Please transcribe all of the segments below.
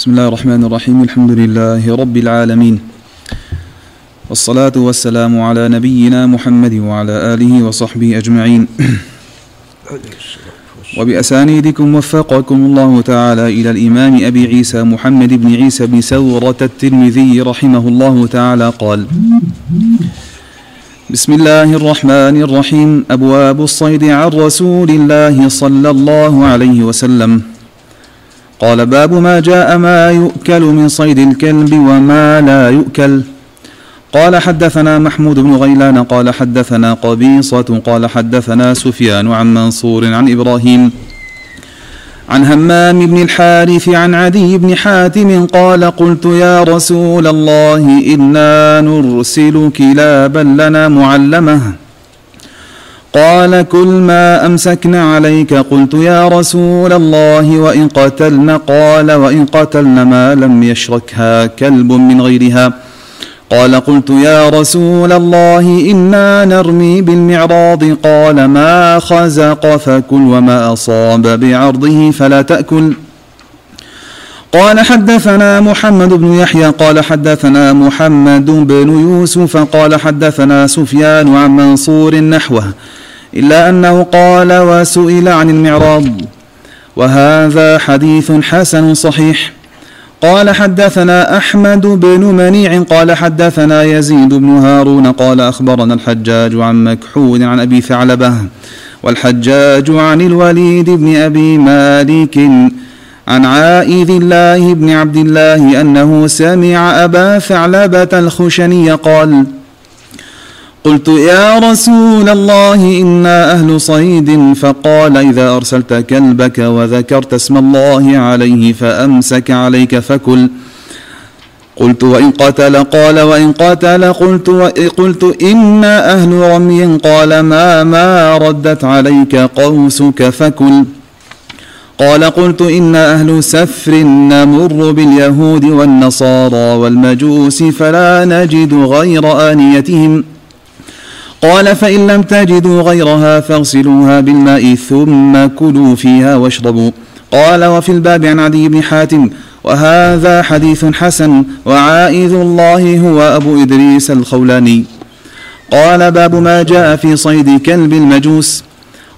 بسم الله الرحمن الرحيم الحمد لله رب العالمين والصلاة والسلام على نبينا محمد وعلى آله وصحبه أجمعين وبأسانيدكم وفقكم الله تعالى إلى الإمام أبي عيسى محمد بن عيسى بن سورة الترمذي رحمه الله تعالى قال بسم الله الرحمن الرحيم أبواب الصيد عن رسول الله صلى الله عليه وسلم قال باب ما جاء ما يؤكل من صيد الكلب وما لا يؤكل. قال حدثنا محمود بن غيلان قال حدثنا قبيصة قال حدثنا سفيان عن منصور عن إبراهيم عن همام بن الحارث عن عدي بن حاتم قال قلت يا رسول الله إنا نرسل كلابا لنا معلمة. قال كل ما أمسكنا عليك قلت يا رسول الله وإن قتلن قال وإن قتلن ما لم يشركها كلب من غيرها قال قلت يا رسول الله إنا نرمي بالمعراض قال ما خزق فكل وما أصاب بعرضه فلا تأكل قال حدثنا محمد بن يحيى قال حدثنا محمد بن يوسف قال حدثنا سفيان عن منصور نحوه إلا أنه قال وسئل عن المعراض. وهذا حديث حسن صحيح. قال حدثنا أحمد بن منيع قال حدثنا يزيد بن هارون قال أخبرنا الحجاج عن مكحول عن أبي ثعلبة والحجاج عن الوليد بن أبي مالك عن عائذ الله بن عبد الله أنه سمع أبا ثعلبة الخشني قال قلت يا رسول الله إنا أهل صيد فقال إذا أرسلت كلبك وذكرت اسم الله عليه فأمسك عليك فكل. قلت وإن قتل قال وإن قتل قلت قلت إنا أهل رمي قال ما ما ردت عليك قوسك فكل. قال قلت إنا أهل سفر نمر باليهود والنصارى والمجوس فلا نجد غير آنيتهم. قال فإن لم تجدوا غيرها فاغسلوها بالماء ثم كلوا فيها واشربوا. قال وفي الباب عن عدي بن حاتم وهذا حديث حسن وعائذ الله هو أبو إدريس الخولاني. قال باب ما جاء في صيد كلب المجوس.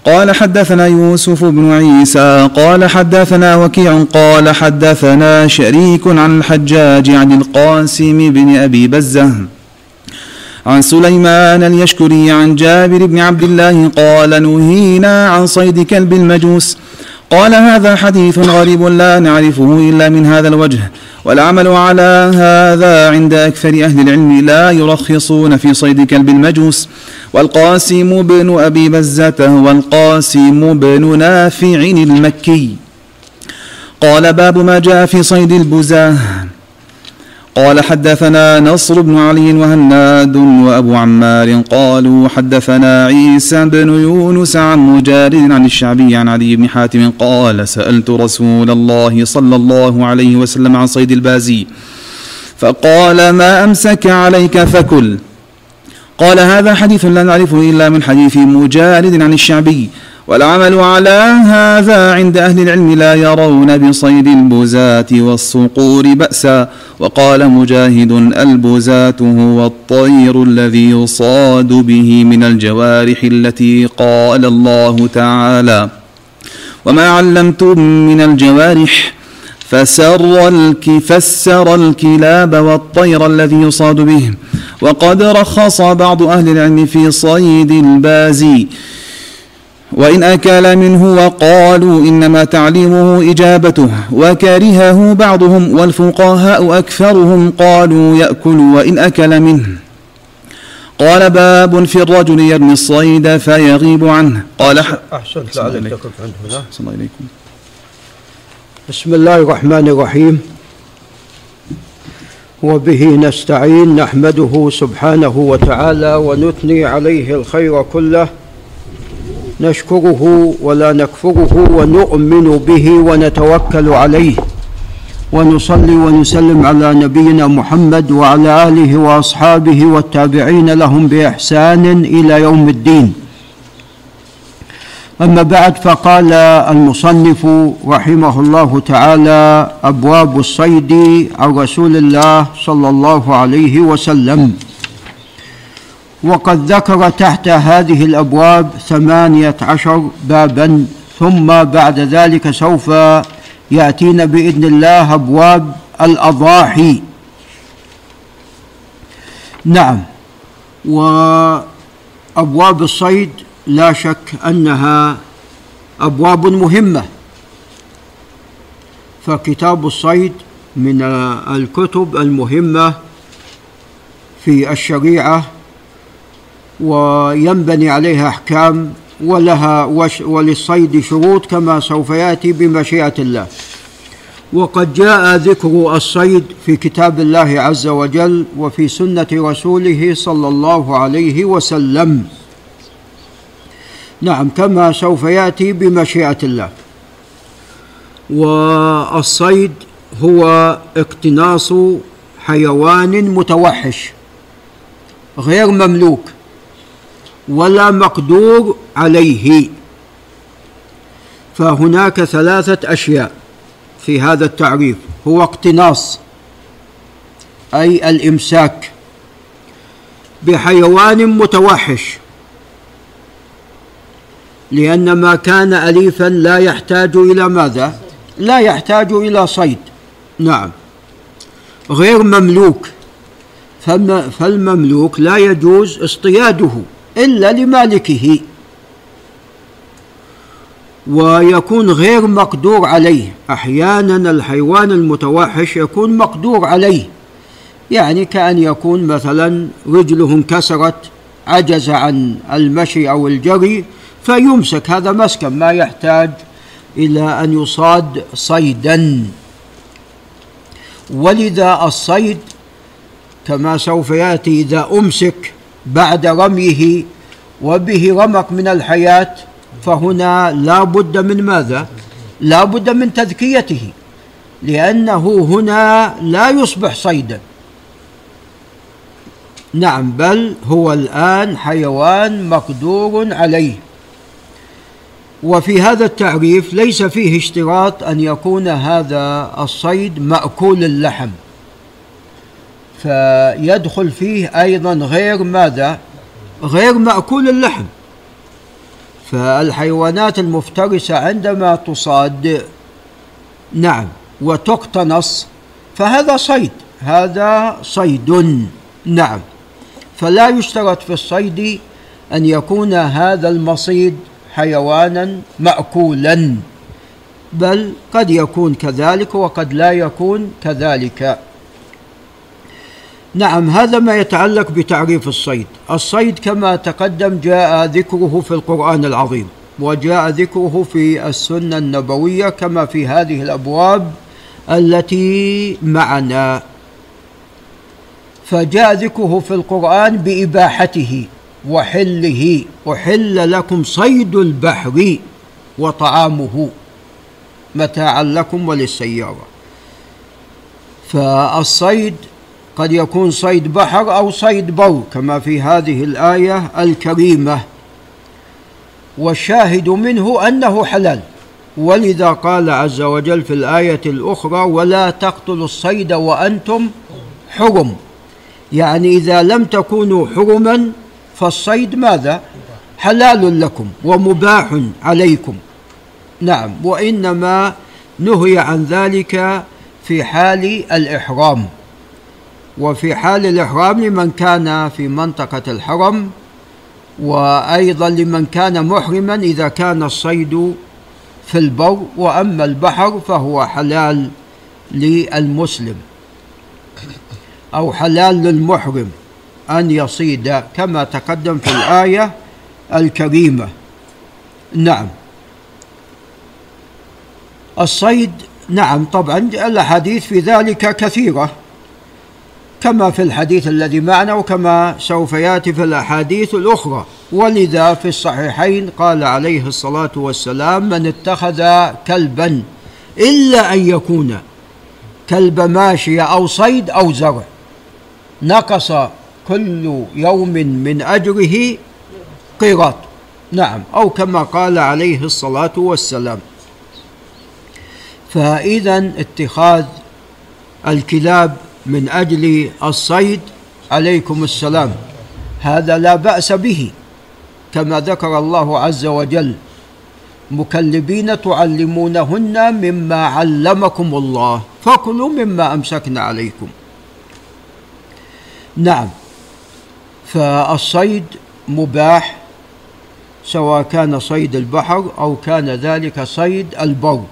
قال حدثنا يوسف بن عيسى. قال حدثنا وكيع. قال حدثنا شريك عن الحجاج عن القاسم بن أبي بزة. عن سليمان اليشكري عن جابر بن عبد الله قال نهينا عن صيد كلب المجوس. قال هذا حديث غريب لا نعرفه إلا من هذا الوجه والعمل على هذا عند أكثر أهل العلم لا يرخصون في صيد كلب المجوس. والقاسم بن أبي بزة والقاسم بن نافع المكي. قال باب ما جاء في صيد البزاة. قال حدثنا نصر بن علي وهناد وأبو عمار قالوا حدثنا عيسى بن يونس عن مجارد عن الشعبي عن علي بن حاتم قال سألت رسول الله صلى الله عليه وسلم عن صيد البازي فقال ما أمسك عليك فكل قال هذا حديث لا نعرفه إلا من حديث مجارد عن الشعبي والعمل على هذا عند أهل العلم لا يرون بصيد البزاة والصقور بأسا. وقال مجاهد البزاة هو الطير الذي يصاد به من الجوارح التي قال الله تعالى وما علمتم من الجوارح؟ فسر الك فسر الكلاب والطير الذي يصاد به. وقد رخص بعض أهل العلم في صيد البازي وإن أكل منه وقالوا إنما تعليمه إجابته وكرهه بعضهم والفقهاء أكثرهم قالوا يأكل وإن أكل منه. قال باب في الرجل يرمي الصيد فيغيب عنه. قال أحسنت لعلك تقف عند هنا صلى الله عليكم. بسم الله الرحمن الرحيم. وبه نستعين نحمده سبحانه وتعالى ونثني عليه الخير كله نشكره ولا نكفره ونؤمن به ونتوكل عليه. ونصلي ونسلم على نبينا محمد وعلى آله وأصحابه والتابعين لهم بإحسان إلى يوم الدين. أما بعد فقال المصنف رحمه الله تعالى أبواب الصيد عن رسول الله صلى الله عليه وسلم. وقد ذكر تحت هذه الأبواب ثمانية عشر بابا ثم بعد ذلك سوف يأتينا بإذن الله أبواب الأضاحي. نعم. وأبواب الصيد لا شك أنها أبواب مهمة. فكتاب الصيد من الكتب المهمة في الشريعة وينبني عليها أحكام ولها وللصيد شروط كما سوف يأتي بمشيئة الله. وقد جاء ذكر الصيد في كتاب الله عز وجل وفي سنة رسوله صلى الله عليه وسلم. نعم كما سوف يأتي بمشيئة الله. والصيد هو اقتناص حيوان متوحش غير مملوك. ولا مقدور عليه. فهناك ثلاثة أشياء في هذا التعريف. هو اقتناص أي الإمساك بحيوان متوحش. لأن ما كان أليفا لا يحتاج إلى ماذا؟ لا يحتاج إلى صيد. نعم. غير مملوك. فالمملوك لا يجوز اصطياده. إلا لمالكه. ويكون غير مقدور عليه. أحيانا الحيوان المتوحش يكون مقدور عليه. يعني كأن يكون مثلا رجله انكسرت عجز عن المشي أو الجري فيمسك هذا مسكا ما يحتاج إلى أن يصاد صيدا. ولذا الصيد كما سوف يأتي إذا أمسك بعد رميه وبه رمق من الحياة فهنا لا بد من ماذا؟ لا بد من تذكيته لأنه هنا لا يصبح صيدا. نعم بل هو الآن حيوان مقدور عليه. وفي هذا التعريف ليس فيه اشتراط أن يكون هذا الصيد مأكول اللحم. فيدخل فيه أيضا غير ماذا؟ غير مأكول اللحم. فالحيوانات المفترسة عندما تصاد نعم وتقتنص فهذا صيد هذا صيد نعم. فلا يشترط في الصيد أن يكون هذا المصيد حيوانا ماكولا بل قد يكون كذلك وقد لا يكون كذلك. نعم هذا ما يتعلق بتعريف الصيد. الصيد كما تقدم جاء ذكره في القرآن العظيم وجاء ذكره في السنة النبوية كما في هذه الأبواب التي معنا. فجاء ذكره في القرآن بإباحته وحله أحل لكم صيد البحر وطعامه متاعا لكم وللسيارة. فالصيد قد يكون صيد بحر أو صيد بر كما في هذه الآية الكريمة. والشاهد منه أنه حلال. ولذا قال عز وجل في الآية الأخرى ولا تقتلوا الصيد وأنتم حرم. يعني إذا لم تكونوا حرما فالصيد ماذا؟ حلال لكم ومباح عليكم. نعم وإنما نهي عن ذلك في حال الإحرام. وفي حال الإحرام لمن كان في منطقة الحرم وأيضا لمن كان محرما إذا كان الصيد في البر وأما البحر فهو حلال للمسلم أو حلال للمحرم أن يصيد كما تقدم في الآية الكريمة. نعم. الصيد نعم طبعا الأحاديث في ذلك كثيرة. كما في الحديث الذي معنا وكما سوف يأتي في الأحاديث الأخرى. ولذا في الصحيحين قال عليه الصلاة والسلام من اتخذ كلبا إلا أن يكون كلب ماشيه أو صيد أو زرع نقص كل يوم من أجره قيراط. نعم أو كما قال عليه الصلاة والسلام. فإذا اتخاذ الكلاب من أجل الصيد عليكم السلام. هذا لا بأس به كما ذكر الله عز وجل مكلبين تعلمونهن مما علمكم الله فكلوا مما امسكنا عليكم. نعم فالصيد مباح سواء كان صيد البحر أو كان ذلك صيد البر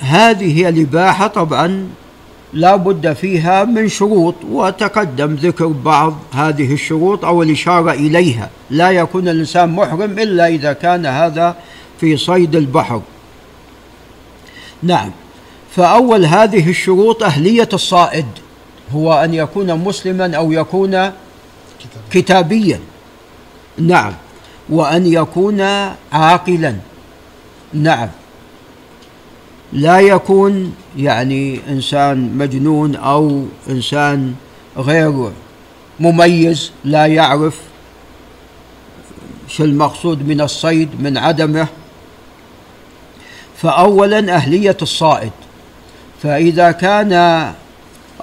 هذه الإباحة طبعا لا بد فيها من شروط وتقدم ذكر بعض هذه الشروط أو الإشارة إليها. لا يكون الإنسان محرم إلا إذا كان هذا في صيد البحر. نعم. فأول هذه الشروط أهلية الصائد هو أن يكون مسلما أو يكون كتابيا. نعم. وأن يكون عاقلا. نعم. لا يكون يعني إنسان مجنون أو إنسان غير مميز لا يعرف شو المقصود من الصيد من عدمه. فاولا أهلية الصائد. فإذا كان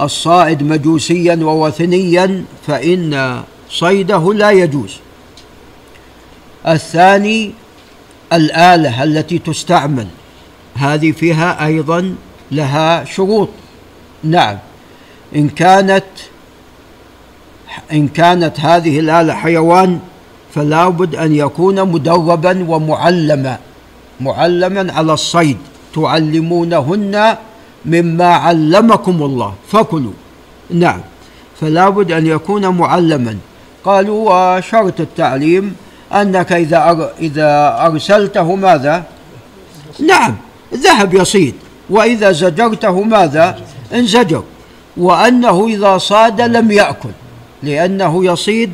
الصائد مجوسيا ووثنيا فإن صيده لا يجوز. الثاني الاله التي تستعمل. هذه فيها أيضا لها شروط. نعم. إن كانت إن كانت هذه الآلة حيوان فلا بد أن يكون مدربا ومعلما معلما على الصيد. تعلمونهن مما علمكم الله. فكلوا. نعم. فلا بد أن يكون معلما. قالوا وشرط التعليم أنك إذا إذا أرسلته ماذا؟ نعم. ذهب يصيد. وإذا زجرته ماذا؟ انزجر. وأنه إذا صاد لم يأكل. لأنه يصيد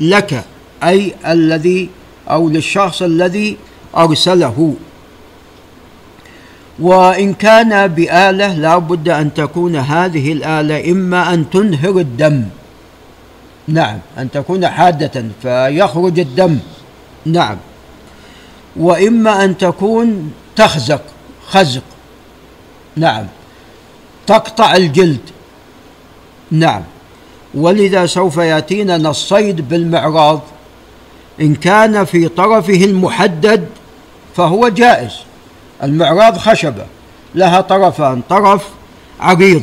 لك أي الذي أو للشخص الذي أرسله. وإن كان بآلة لا بد أن تكون هذه الآلة إما أن تنهر الدم. نعم أن تكون حادة فيخرج الدم. نعم. وإما أن تكون تخزق. خزق. نعم. تقطع الجلد. نعم. ولذا سوف يأتينا الصيد بالمعراض. إن كان في طرفه المحدد فهو جائز. المعراض خشبة. لها طرفان طرف عريض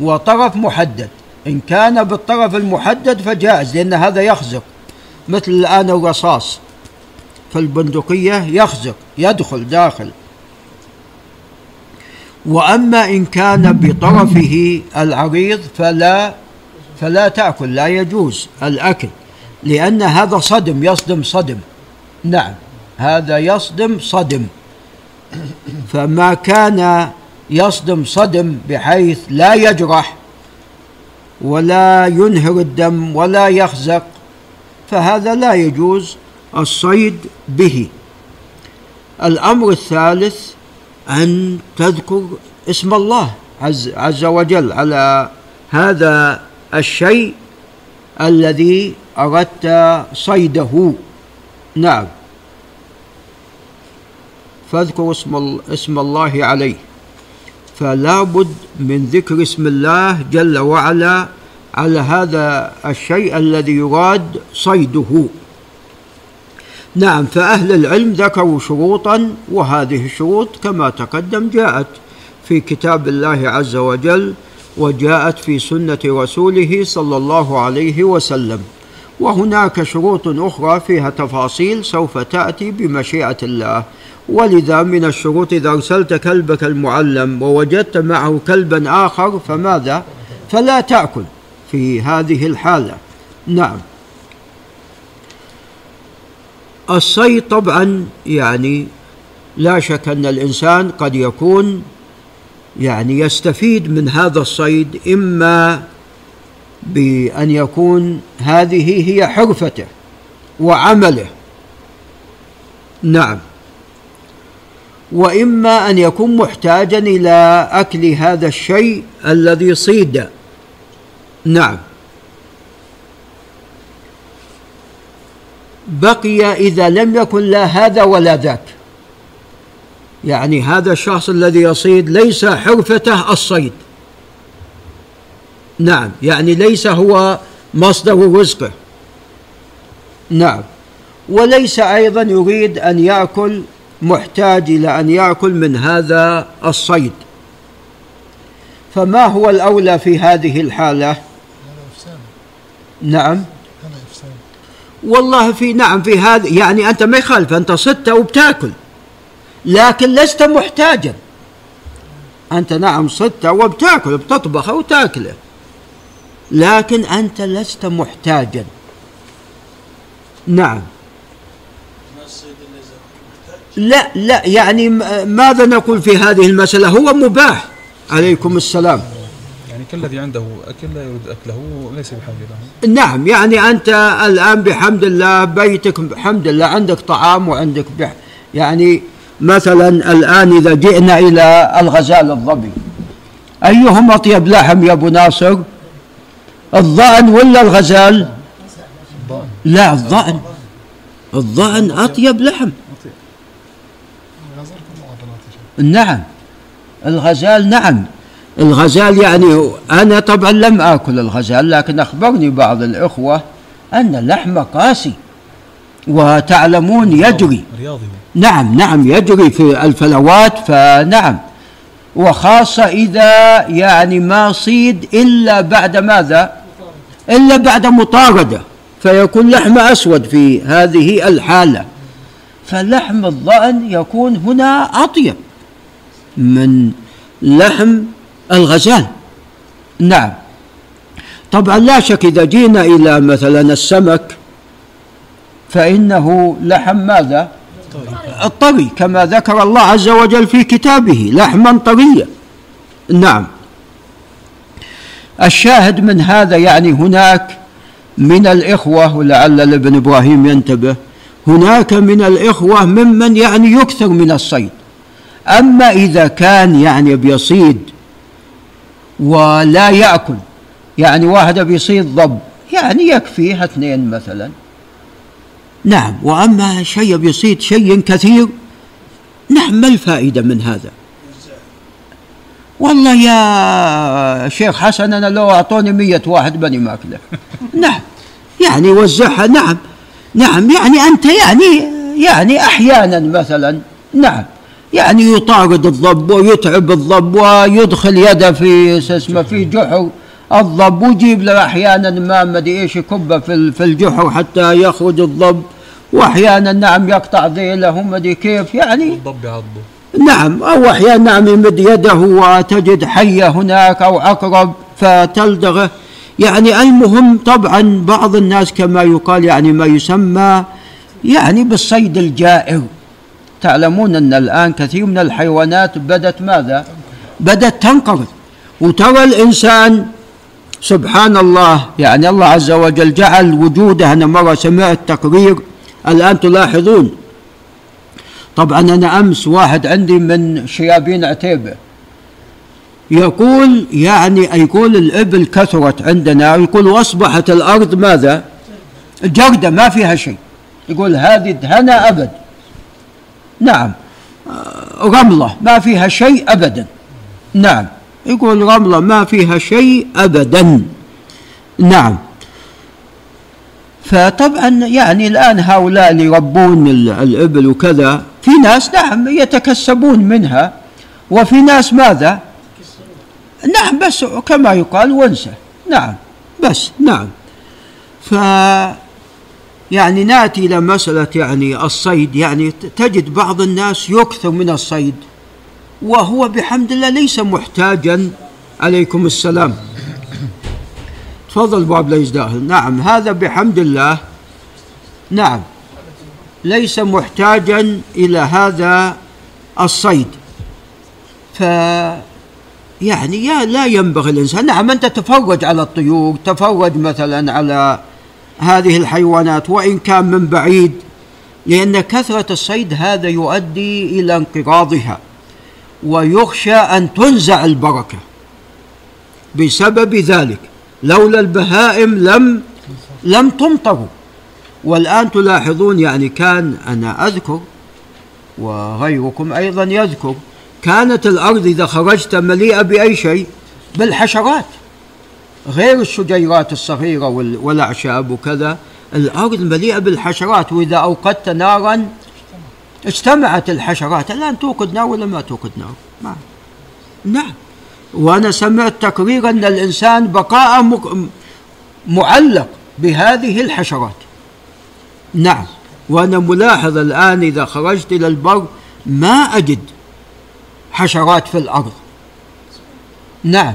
وطرف محدد. إن كان بالطرف المحدد فجائز لأن هذا يخزق. مثل الآن الرصاص في البندقية يخزق يدخل داخل. وأما إن كان بطرفه العريض فلا فلا تأكل لا يجوز الأكل لأن هذا صدم يصدم صدم. نعم هذا يصدم صدم. فما كان يصدم صدم بحيث لا يجرح ولا ينهر الدم ولا يخزق فهذا لا يجوز الصيد به. الأمر الثالث أن تذكر اسم الله عز, عز وجل على هذا الشيء الذي أردت صيده. نعم. فاذكر اسم, اسم الله عليه. فلا بد من ذكر اسم الله جل وعلا على هذا الشيء الذي يراد صيده. نعم فأهل العلم ذكروا شروطا وهذه الشروط كما تقدم جاءت في كتاب الله عز وجل وجاءت في سنة رسوله صلى الله عليه وسلم. وهناك شروط أخرى فيها تفاصيل سوف تأتي بمشيئة الله. ولذا من الشروط إذا أرسلت كلبك المعلم ووجدت معه كلبا آخر فماذا؟ فلا تأكل في هذه الحالة. نعم. الصيد طبعا يعني لا شك أن الإنسان قد يكون يعني يستفيد من هذا الصيد إما بأن يكون هذه هي حرفته وعمله. نعم. وإما أن يكون محتاجا إلى أكل هذا الشيء الذي صيد. نعم. بقي إذا لم يكن لا هذا ولا ذاك. يعني هذا الشخص الذي يصيد ليس حرفته الصيد. نعم يعني ليس هو مصدر رزقه. نعم وليس أيضا يريد أن يأكل محتاج إلى أن يأكل من هذا الصيد. فما هو الأولى في هذه الحالة؟ نعم والله في نعم في هذا يعني أنت ما يخالف أنت صدت وبتاكل لكن لست محتاجا. أنت نعم صدت وبتاكل بتطبخه وتاكله لكن أنت لست محتاجا. نعم. لا لا يعني ماذا نقول في هذه المسألة؟ هو مباح. عليكم السلام. يعني كالذي عنده أكل لا يريد أكله ليس بحاجة له. نعم يعني أنت الآن بحمد الله بيتك بحمد الله عندك طعام وعندك بح يعني مثلا الآن إذا جئنا إلى الغزال الظبي أيهم أطيب لحم يا أبو ناصر؟ الضأن ولا الغزال؟ لا الضأن. الضأن أطيب لحم. نعم الغزال نعم. الغزال يعني أنا طبعا لم آكل الغزال لكن أخبرني بعض الإخوة أن اللحم قاسي وتعلمون يجري. رياضي. نعم نعم يجري في الفلوات فنعم. وخاصة إذا يعني ما صيد إلا بعد ماذا؟ إلا بعد مطاردة فيكون لحم أسود في هذه الحالة. فلحم الضأن يكون هنا أطيب من لحم الغزال. نعم. طبعا لا شك إذا جينا إلى مثلا السمك فإنه لحم ماذا؟ الطري كما ذكر الله عز وجل في كتابه لحما طريا نعم. الشاهد من هذا يعني هناك من الإخوة ولعل الابن إبراهيم ينتبه هناك من الإخوة ممن يعني يكثر من الصيد. أما إذا كان يعني بيصيد ولا يأكل. يعني واحد بيصيد ضب يعني يكفيه اثنين مثلا. نعم وأما شيء بيصيد شيء كثير نعم ما الفائدة من هذا؟ والله يا شيخ حسن أنا لو أعطوني مية واحد بني ماكله نعم يعني وزعها نعم نعم يعني أنت يعني يعني أحيانا مثلا. نعم. يعني يطارد الضب ويتعب الضب ويدخل يده في اسمه في جحر الضب ويجيب له أحيانا ما مدري إيش يكبه في في الجحر حتى يخرج الضب. وأحيانا نعم يقطع ذيله مدري كيف. يعني الضب يعضه نعم أو أحيانا نعم يمد يده وتجد حية هناك أو عقرب فتلدغه. يعني المهم طبعا بعض الناس كما يقال يعني ما يسمى يعني بالصيد الجائر. تعلمون أن الآن كثير من الحيوانات بدت ماذا؟ بدت تنقرض وترى الإنسان سبحان الله يعني الله عز وجل جعل وجوده أنا مرة سمعت تقرير الآن تلاحظون. طبعا أنا أمس واحد عندي من شيابين عتيبة. يقول يعني يقول الإبل كثرت عندنا يقول وأصبحت الأرض ماذا؟ جردة ما فيها شيء. يقول هذه دهنا أبد. نعم. رملة ما فيها شيء أبدا. نعم. يقول رملة ما فيها شيء أبدا. نعم. فطبعا يعني الآن هؤلاء اللي يربون الإبل وكذا في ناس نعم يتكسبون منها وفي ناس ماذا؟ نعم بس كما يقال ونسة نعم بس نعم. ف يعني ناتي إلى مسألة يعني الصيد يعني تجد بعض الناس يكثر من الصيد وهو بحمد الله ليس محتاجا. عليكم السلام. تفضل ابو عبد العزيز نعم هذا بحمد الله. نعم ليس محتاجا إلى هذا الصيد. ف يعني لا ينبغي الإنسان. نعم أنت تفرج على الطيور تفرج مثلا على هذه الحيوانات وإن كان من بعيد لأن كثرة الصيد هذا يؤدي إلى انقراضها ويخشى أن تنزع البركة. بسبب ذلك لولا البهائم لم لم تمطروا. والآن تلاحظون يعني كان أنا أذكر وغيركم أيضا يذكر كانت الأرض إذا خرجت مليئة بأي شيء بالحشرات. غير الشجيرات الصغيرة والأعشاب وكذا. الأرض مليئة بالحشرات وإذا أوقدت نارا اجتمعت الحشرات. الآن توقد نار ولا ما توقد نار؟ ما. نعم. وأنا سمعت تقرير أن الإنسان بقاء معلق بهذه الحشرات. نعم. وأنا ملاحظ الآن إذا خرجت إلى البر ما أجد حشرات في الأرض. نعم.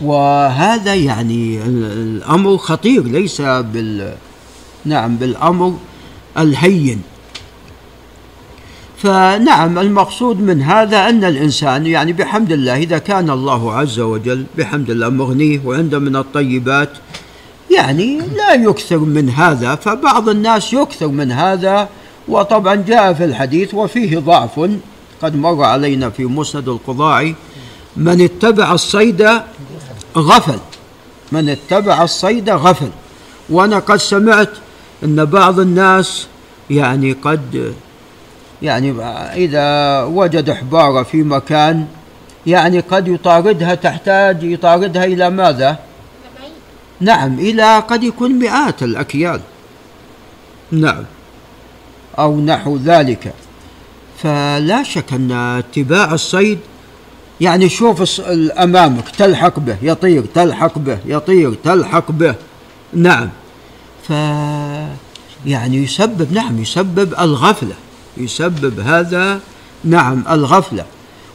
وهذا يعني الأمر خطير ليس بال نعم بالأمر الهين. فنعم المقصود من هذا أن الإنسان يعني بحمد الله إذا كان الله عز وجل بحمد الله مغنيه وعنده من الطيبات يعني لا يكثر من هذا فبعض الناس يكثر من هذا وطبعا جاء في الحديث وفيه ضعف. قد مر علينا في مسند القضاعي من اتبع الصيد غفل. من اتبع الصيد غفل. وأنا قد سمعت إن بعض الناس يعني قد يعني إذا وجد حباره في مكان يعني قد يطاردها تحتاج يطاردها إلى ماذا؟ نعم إلى قد يكون مئات الأكيال. نعم. أو نحو ذلك. فلا شك أن اتباع الصيد يعني شوف امامك تلحق به يطير تلحق به يطير تلحق به. نعم. ف يعني يسبب نعم يسبب الغفلة يسبب هذا نعم الغفلة.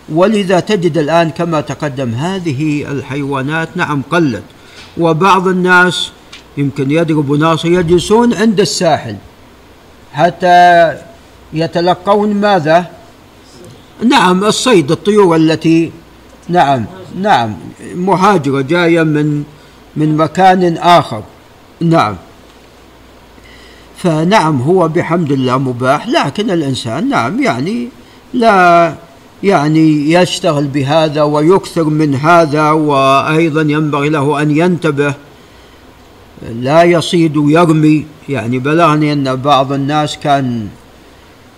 ولذا تجد الآن كما تقدم هذه الحيوانات نعم قلت. وبعض الناس يمكن يضربوا ناس يجلسون عند الساحل حتى يتلقون ماذا؟ نعم الصيد الطيور التي نعم نعم مهاجرة جاية من من مكان آخر. نعم. فنعم هو بحمد الله مباح لكن الإنسان نعم يعني لا يعني يشتغل بهذا ويكثر من هذا وأيضا ينبغي له أن ينتبه لا يصيد ويرمي. يعني بلغني أن بعض الناس كان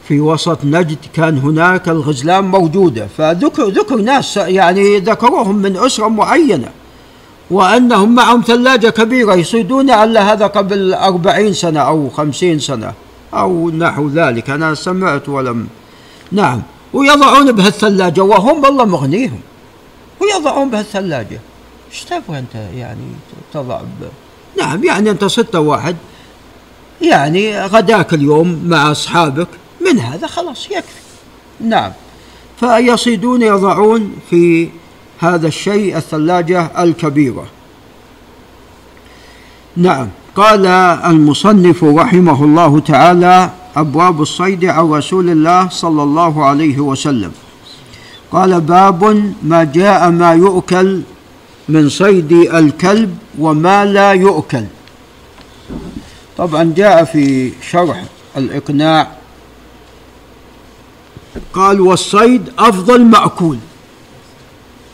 في وسط نجد كان هناك الغزلان موجودة فذكر ذكر ناس يعني ذكروهم من أسرة معينة وأنهم معهم ثلاجة كبيرة يصيدون على هذا قبل أربعين سنة أو خمسين سنة أو نحو ذلك. أنا سمعت ولم نعم. ويضعون بها الثلاجة وهم والله مغنيهم. ويضعون بها الثلاجة إيش تبغى أنت يعني تضع. نعم يعني أنت ستة واحد. يعني غداك اليوم مع أصحابك. من هذا خلاص يكفي. نعم. فيصيدون يضعون في هذا الشيء الثلاجة الكبيرة. نعم. قال المصنف رحمه الله تعالى أبواب الصيد عن رسول الله صلى الله عليه وسلم. قال باب ما جاء ما يؤكل من صيد الكلب وما لا يؤكل. طبعا جاء في شرح الإقناع قال والصيد أفضل مأكول.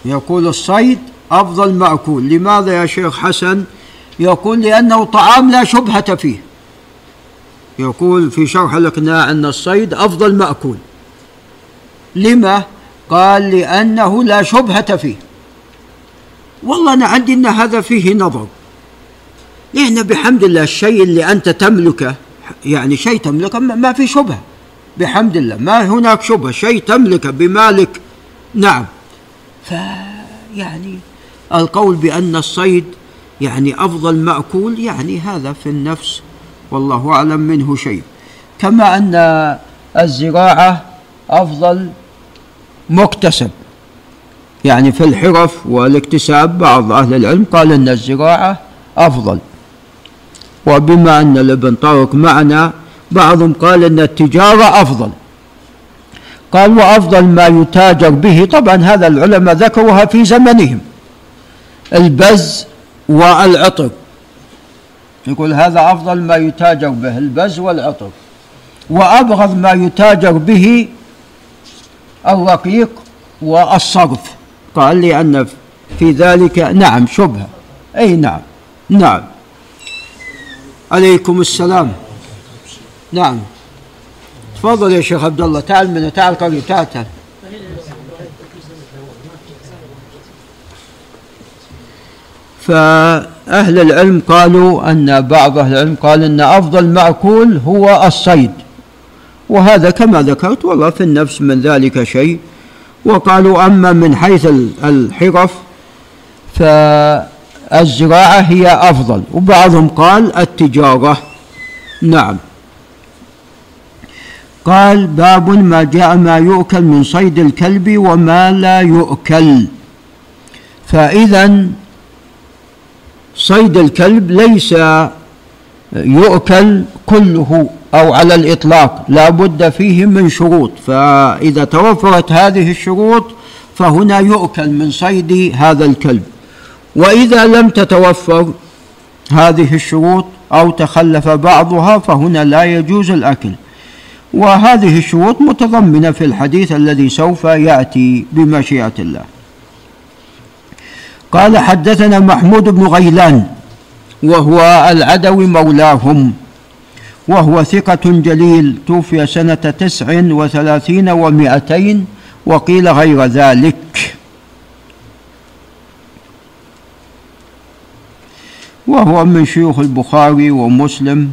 يقول الصيد أفضل مأكول. لماذا يا شيخ حسن؟ يقول لأنه طعام لا شبهة فيه. يقول في شرح الإقناع أن الصيد أفضل مأكول. لما؟ قال لأنه لا شبهة فيه. والله أنا عندي أن هذا فيه نظر. لأن بحمد الله الشيء اللي أنت تملكه يعني شيء تملكه ما في شبهة. بحمد الله. ما هناك شبهة. شيء تملكه بمالك. نعم. فيعني القول بأن الصيد يعني أفضل مأكول يعني هذا في النفس والله أعلم منه شيء. كما أن الزراعة أفضل مكتسب. يعني في الحرف والاكتساب بعض أهل العلم قال أن الزراعة أفضل. وبما أن الابن طارق معنا بعضهم قال أن التجارة أفضل. قال وأفضل ما يتاجر به. طبعا هذا العلماء ذكروها في زمنهم. البز والعطر. يقول هذا أفضل ما يتاجر به البز والعطر. وأبغض ما يتاجر به الرقيق والصرف. قال لي أن في ذلك نعم شبهة. أي نعم. نعم. عليكم السلام. نعم. تفضل يا شيخ عبد الله تعال من تعال قريب تعال تعال. فأهل العلم قالوا أن بعض أهل العلم قال أن أفضل مأكول هو الصيد. وهذا كما ذكرت والله في النفس من ذلك شيء. وقالوا أما من حيث الحرف فالزراعة هي أفضل. وبعضهم قال التجارة. نعم. قال باب ما جاء ما يؤكل من صيد الكلب وما لا يؤكل. فإذا صيد الكلب ليس يؤكل كله أو على الإطلاق لا بد فيه من شروط. فإذا توفرت هذه الشروط فهنا يؤكل من صيد هذا الكلب. وإذا لم تتوفر هذه الشروط أو تخلف بعضها فهنا لا يجوز الأكل. وهذه الشروط متضمنة في الحديث الذي سوف يأتي بمشيئة الله. قال حدثنا محمود بن غيلان وهو العدوي مولاهم وهو ثقة جليل توفي سنة تسع وثلاثين ومائتين وقيل غير ذلك. وهو من شيوخ البخاري ومسلم.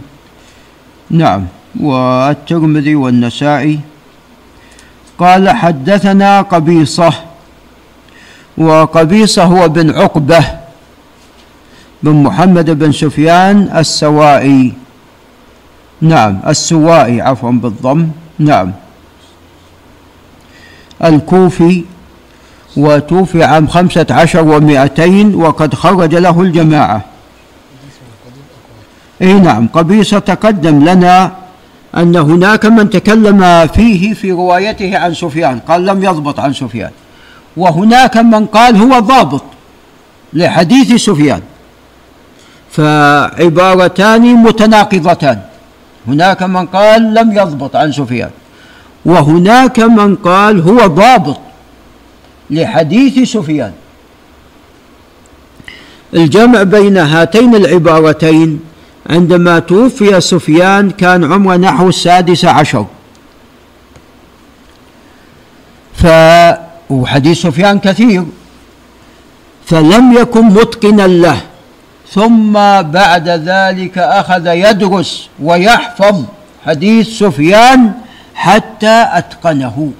نعم. والترمذي والنسائي. قال حدثنا قبيصة وقبيصة هو بن عقبة بن محمد بن سفيان السوائي. نعم السوائي عفوا بالضم. نعم. الكوفي وتوفي عام خمسة عشر ومائتين وقد خرج له الجماعة. إي نعم قبيصة تقدم لنا أن هناك من تكلم فيه في روايته عن سفيان قال لم يضبط عن سفيان. وهناك من قال هو ضابط لحديث سفيان. فعبارتان متناقضتان. هناك من قال لم يضبط عن سفيان. وهناك من قال هو ضابط لحديث سفيان. الجمع بين هاتين العبارتين عندما توفي سفيان كان عمره نحو السادس عشر. ف وحديث سفيان كثير. فلم يكن متقنا له. ثم بعد ذلك أخذ يدرس ويحفظ حديث سفيان حتى أتقنه.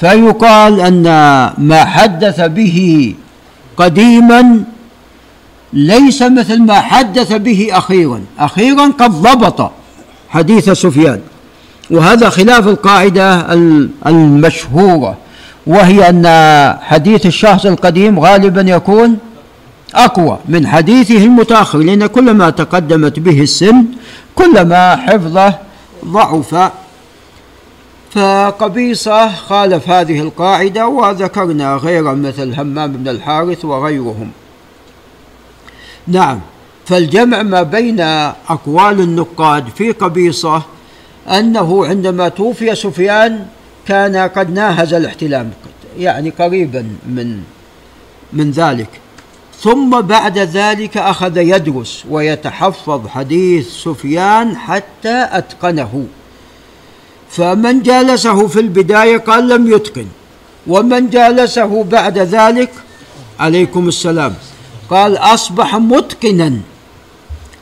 فيقال أن ما حدث به قديما ليس مثل ما حدث به أخيرا. أخيرا قد ضبط حديث سفيان. وهذا خلاف القاعدة المشهورة. وهي أن حديث الشخص القديم غالبا يكون أقوى من حديثه المتأخر لأن كلما تقدمت به السن كلما حفظه ضعف. فقبيصة خالف هذه القاعدة وذكرنا غير مثل همام بن الحارث وغيرهم. نعم. فالجمع ما بين أقوال النقاد في قبيصة أنه عندما توفي سفيان كان قد ناهز الاحتلام يعني قريبا من من ذلك. ثم بعد ذلك أخذ يدرس ويتحفظ حديث سفيان حتى أتقنه. فمن جالسه في البداية قال لم يتقن. ومن جالسه بعد ذلك عليكم السلام. قال أصبح متقنا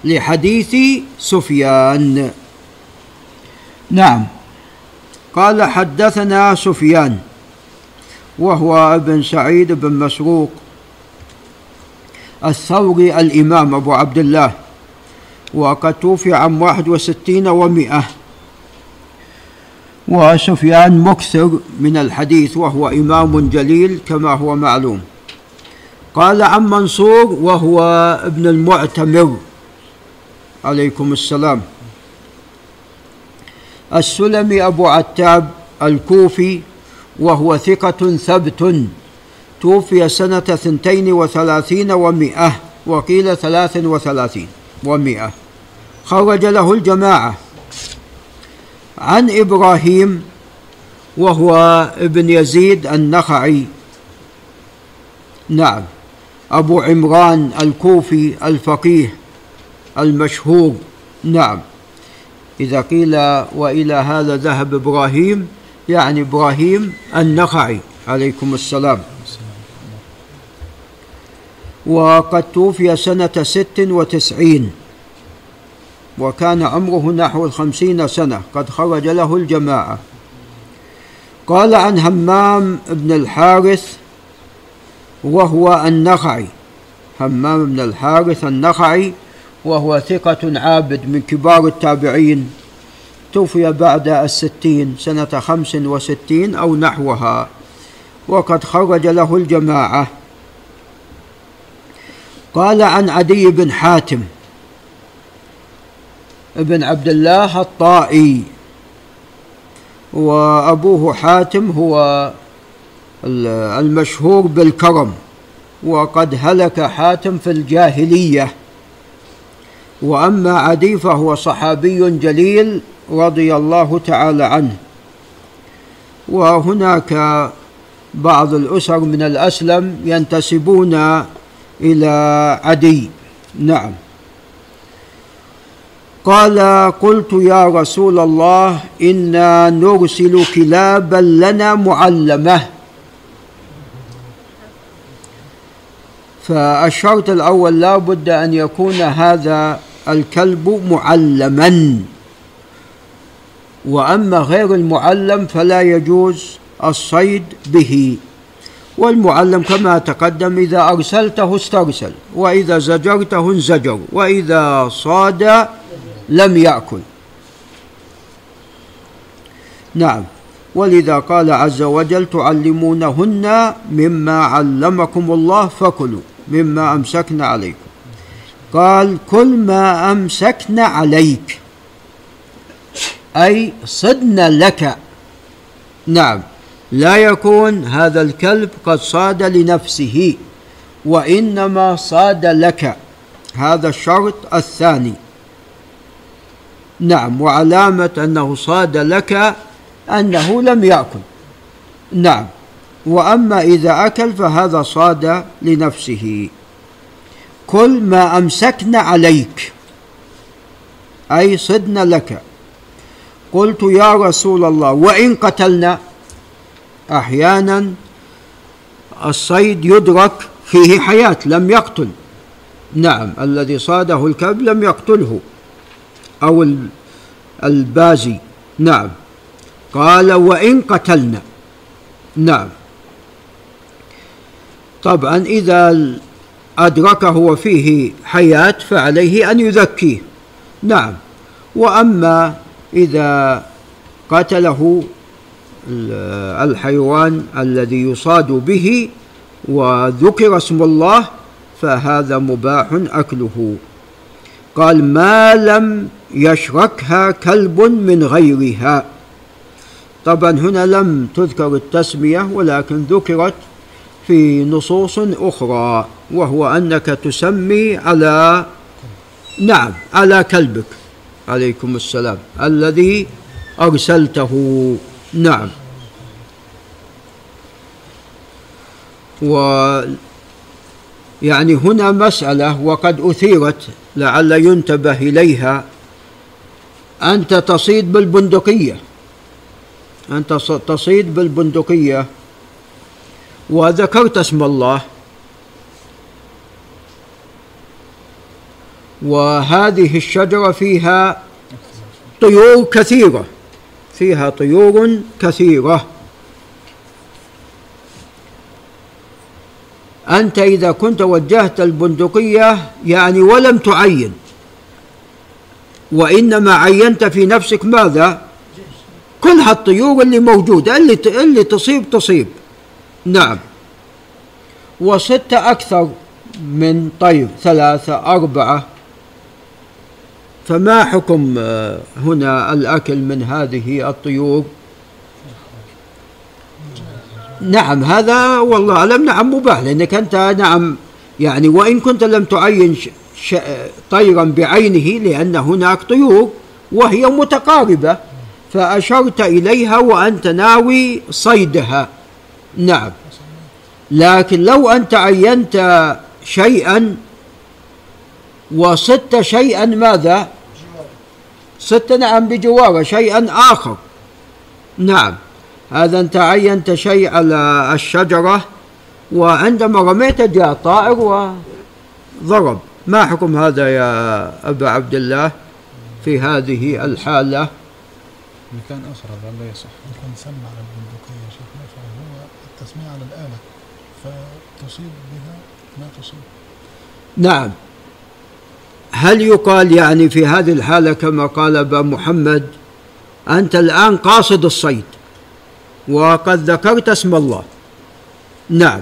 لحديث سفيان. نعم. قال حدثنا سفيان وهو ابن سعيد بن مسروق الثوري الإمام أبو عبد الله وقد توفي عام واحد وستين ومئة وسفيان مكثر من الحديث وهو إمام جليل كما هو معلوم. قال عن منصور وهو ابن المعتمر. عليكم السلام. السلمي أبو عتاب الكوفي وهو ثقة ثبت توفي سنة ثنتين وثلاثين ومئة وقيل ثلاث وثلاثين ومئة. خرج له الجماعة. عن إبراهيم وهو ابن يزيد النخعي. نعم. أبو عمران الكوفي الفقيه المشهور. نعم. إذا قيل وإلى هذا ذهب إبراهيم يعني إبراهيم النخعي عليكم السلام. وقد توفي سنة ست وتسعين وكان عمره نحو الخمسين سنة قد خرج له الجماعة. قال عن همام بن الحارث وهو النخعي. همام بن الحارث النخعي وهو ثقة عابد من كبار التابعين. توفي بعد الستين سنة خمس وستين أو نحوها. وقد خرج له الجماعة. قال عن عدي بن حاتم ابن عبد الله الطائي. وأبوه حاتم هو المشهور بالكرم وقد هلك حاتم في الجاهلية. وأما عدي فهو صحابي جليل رضي الله تعالى عنه. وهناك بعض الأسر من الأسلم ينتسبون إلى عدي. نعم. قال قلت يا رسول الله إنا نرسل كلابا لنا معلمة. فالشرط الأول لا بد أن يكون هذا الكلب معلما. وأما غير المعلم فلا يجوز الصيد به. والمعلم كما تقدم إذا أرسلته استرسل وإذا زجرته انزجر وإذا صاد لم يأكل. نعم. ولذا قال عز وجل تعلمونهن مما علمكم الله فكلوا. مما امسكن عليكم قال كل ما امسكن عليك أي صدن لك. نعم لا يكون هذا الكلب قد صاد لنفسه وإنما صاد لك. هذا الشرط الثاني. نعم وعلامة أنه صاد لك أنه لم يأكل. نعم. وأما إذا أكل فهذا صاد لنفسه. كل ما امسكن عليك أي صدن لك. قلت يا رسول الله وإن قتلنا أحيانا الصيد يدرك فيه حياة لم يقتل. نعم الذي صاده الكلب لم يقتله. أو البازي. نعم. قال وإن قتلنا. نعم. طبعا إذا أدركه وفيه حياة فعليه أن يذكيه. نعم. وأما إذا قتله الحيوان الذي يصاد به وذكر اسم الله فهذا مباح أكله. قال ما لم يشركها كلب من غيرها. طبعا هنا لم تذكر التسمية ولكن ذكرت في نصوص أخرى وهو أنك تسمي على نعم على كلبك. عليكم السلام. الذي أرسلته. نعم. و يعني هنا مسألة وقد أثيرت لعل ينتبه إليها. أنت تصيد بالبندقية. أنت تصيد بالبندقية. وذكرت اسم الله. وهذه الشجرة فيها طيور كثيرة. فيها طيور كثيرة. أنت إذا كنت وجهت البندقية يعني ولم تعين. وإنما عينت في نفسك ماذا؟ كل هالطيور اللي موجودة اللي اللي تصيب تصيب. نعم. وستة أكثر من طير ثلاثة أربعة. فما حكم آه، هنا الأكل من هذه الطيور؟ نعم هذا والله أعلم نعم مباح لأنك أنت نعم يعني وإن كنت لم تعين طيرا بعينه لأن هناك طيور وهي متقاربة فأشرت إليها وأنت ناوي صيدها. نعم. لكن لو أنت عينت شيئا وصدت شيئا ماذا؟ صدت نعم بجوارة شيئا آخر. نعم. هذا أنت عينت شيء على الشجرة وعندما رميت جاء طائر وضرب. ما حكم هذا يا أبا عبد الله في هذه الحالة؟ مكان آخر هذا لا يصح. يكون سمى على البندقية شيخنا فهو التسمية على الآلة. فتصيب بها ما تصيب. نعم. هل يقال يعني في هذه الحالة كما قال أبا محمد أنت الآن قاصد الصيد وقد ذكرت اسم الله. نعم.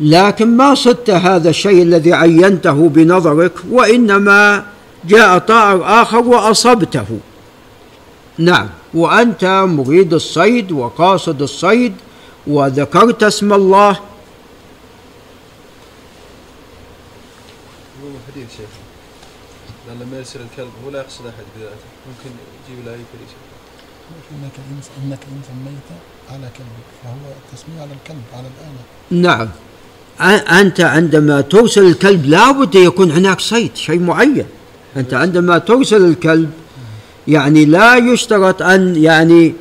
لكن ما صدت هذا الشيء الذي عينته بنظرك وإنما جاء طائر آخر وأصبته. نعم. وأنت مريد الصيد وقاصد الصيد وذكرت اسم الله. حديث شيخ. لأن لما يرسل الكلب. هو لا يقصد أحد بذاته. ممكن يجيب له أي فريسة إنك إن إنك إن سميت على كلبك فهو التسميه على الكلب على الآلة نعم. أنت عندما ترسل الكلب لابد يكون هناك صيد شيء معين. أنت عندما ترسل الكلب يعني لا يشترط أن يعني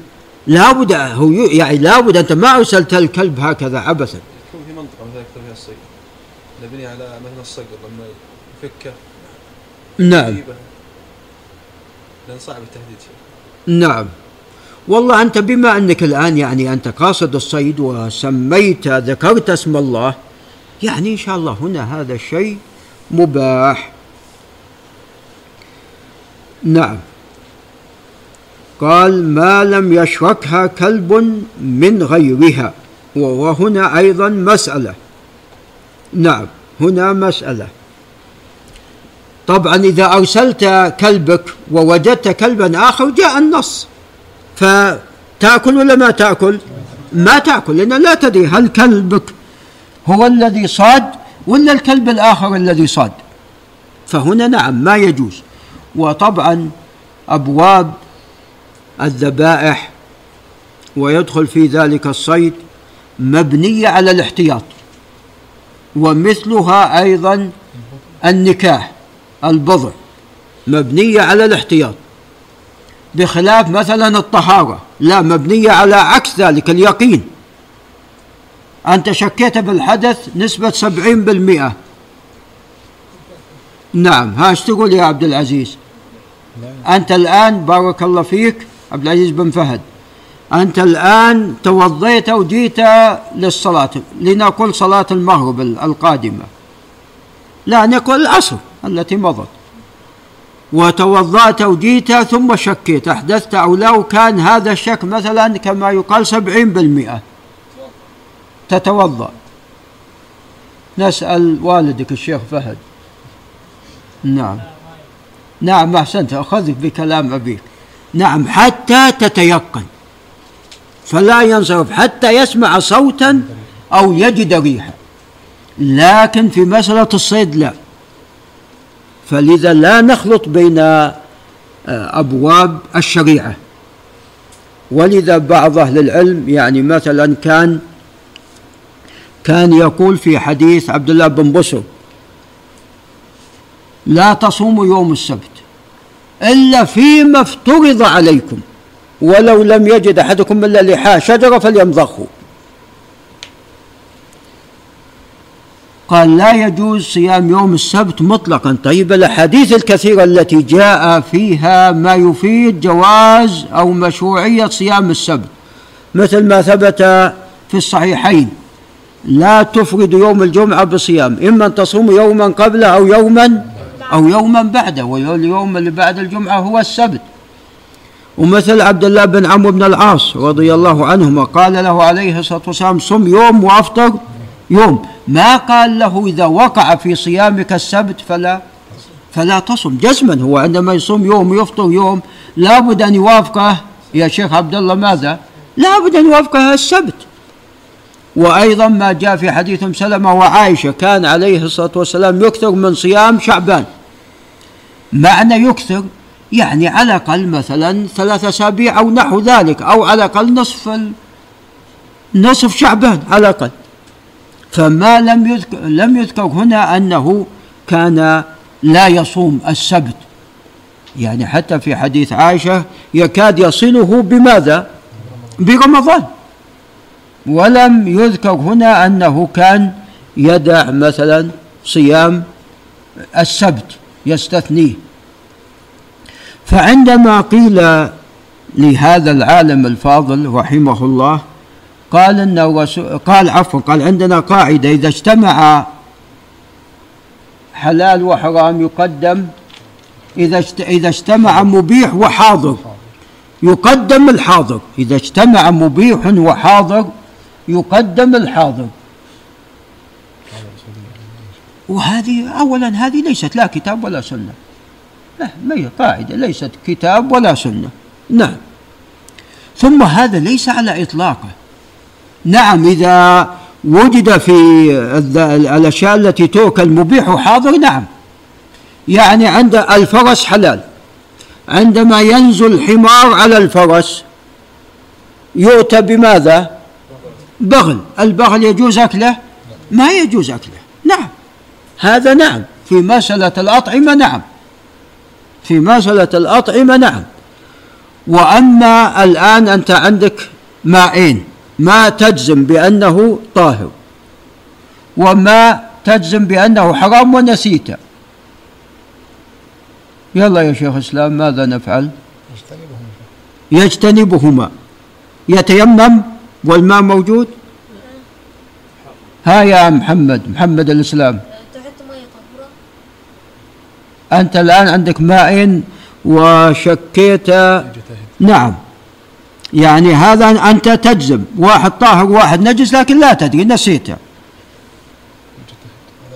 لابد هو يعني لابد أنت ما أرسلت الكلب هكذا عبثا. يكون في منطقة مثلا يكثر فيها الصيد. نبني على مثلا الصقر لما يفكه. نعم. لأن صعب التهديد شيخ نعم. والله أنت بما أنك الآن يعني أنت قاصد الصيد وسميت ذكرت اسم الله يعني إن شاء الله هنا هذا الشيء مباح. نعم. قال ما لم يشركها كلب من غيرها. وهنا أيضا مسألة. نعم هنا مسألة. طبعا إذا أرسلت كلبك ووجدت كلبا آخر جاء النص. فتأكل ولا ما تأكل؟ ما تأكل لأن لا تدري هل كلبك هو الذي صاد ولا الكلب الآخر الذي صاد. فهنا نعم ما يجوز. وطبعا أبواب الذبائح ويدخل في ذلك الصيد مبنية على الاحتياط. ومثلها أيضا النكاح البضع مبنية على الاحتياط. بخلاف مثلا الطهارة لا مبنية على عكس ذلك اليقين. أنت شكيت بالحدث نسبة سبعين بالمئة. نعم ها إيش تقول يا عبد العزيز؟ أنت الآن بارك الله فيك عبد العزيز بن فهد. أنت الآن توضيت وجيت للصلاة لنقول صلاة المغرب القادمة. لا نقول العصر التي مضت. وتوضأت وجيت ثم شكيت أحدثت أو لو كان هذا الشك مثلا كما يقال سبعين بالمئة. تتوضأ. نسأل والدك الشيخ فهد. نعم. نعم أحسنت أخذك بكلام أبيك. نعم حتى تتيقن. فلا ينصرف حتى يسمع صوتا أو يجد ريحا. لكن في مسألة الصيد لا. فلذا لا نخلط بين آه، أبواب الشريعة. ولذا بعض أهل العلم يعني مثلا كان كان يقول في حديث عبد الله بن بصر لا تصوموا يوم السبت. إلا فيما افترض عليكم. ولو لم يجد أحدكم إلا لحاء شجرة فليمضخه. قال لا يجوز صيام يوم السبت مطلقا. طيب الأحاديث الكثيرة التي جاء فيها ما يفيد جواز أو مشروعية صيام السبت. مثل ما ثبت في الصحيحين لا تفرد يوم الجمعة بصيام إما أن تصوم يوما قبله أو يوما أو يوما بعده واليوم اللي بعد الجمعة هو السبت. ومثل عبد الله بن عمرو بن العاص رضي الله عنهما قال له عليه الصلاة والسلام صم يوم وأفطر يوم. ما قال له إذا وقع في صيامك السبت فلا فلا تصم. جزما هو عندما يصوم يوم ويفطر يوم لابد أن يوافقه. يا شيخ عبد الله ماذا؟ لابد أن يوافقه السبت. وأيضا ما جاء في حديث سلمة وعائشة كان عليه الصلاة والسلام يكثر من صيام شعبان. معنى يكثر يعني على الأقل مثلا ثلاث أسابيع أو نحو ذلك أو على الأقل نصف ال... نصف شعبان على الأقل. فما لم يذكر لم يذكر هنا أنه كان لا يصوم السبت. يعني حتى في حديث عائشة يكاد يصله بماذا؟ برمضان. ولم يذكر هنا أنه كان يدع مثلا صيام السبت. يستثنيه فعندما قيل لهذا العالم الفاضل رحمه الله قال ان الرسول قال عفوا قال عندنا قاعدة إذا اجتمع حلال وحرام يقدم إذا إذا اجتمع مبيح وحاضر يقدم الحاضر. إذا اجتمع مبيح وحاضر يقدم الحاضر. وهذه اولا هذه ليست لا كتاب ولا سنة. لا ما هي قاعدة؟ ليست كتاب ولا سنة. نعم. ثم هذا ليس على إطلاقه. نعم إذا وجد في الأشياء التي تؤكل مبيح حاضر نعم. يعني عند الفرس حلال. عندما ينزل الحمار على الفرس يؤتى بماذا؟ بغل. البغل يجوز أكله؟ ما يجوز أكله. هذا نعم. في مسألة الأطعمة نعم. في مسألة الأطعمة نعم. وأما الآن أنت عندك ماءين ما تجزم بأنه طاهر. وما تجزم بأنه حرام ونسيت. يلا يا شيخ الإسلام ماذا نفعل؟ يجتنبهم يجتنبهما. يتيمم والماء موجود؟ ها يا محمد محمد الإسلام. أنت الآن عندك ماء وشكيت. نعم. يعني هذا أنت تجزم. واحد طاهر واحد نجس لكن لا تدري نسيته هذا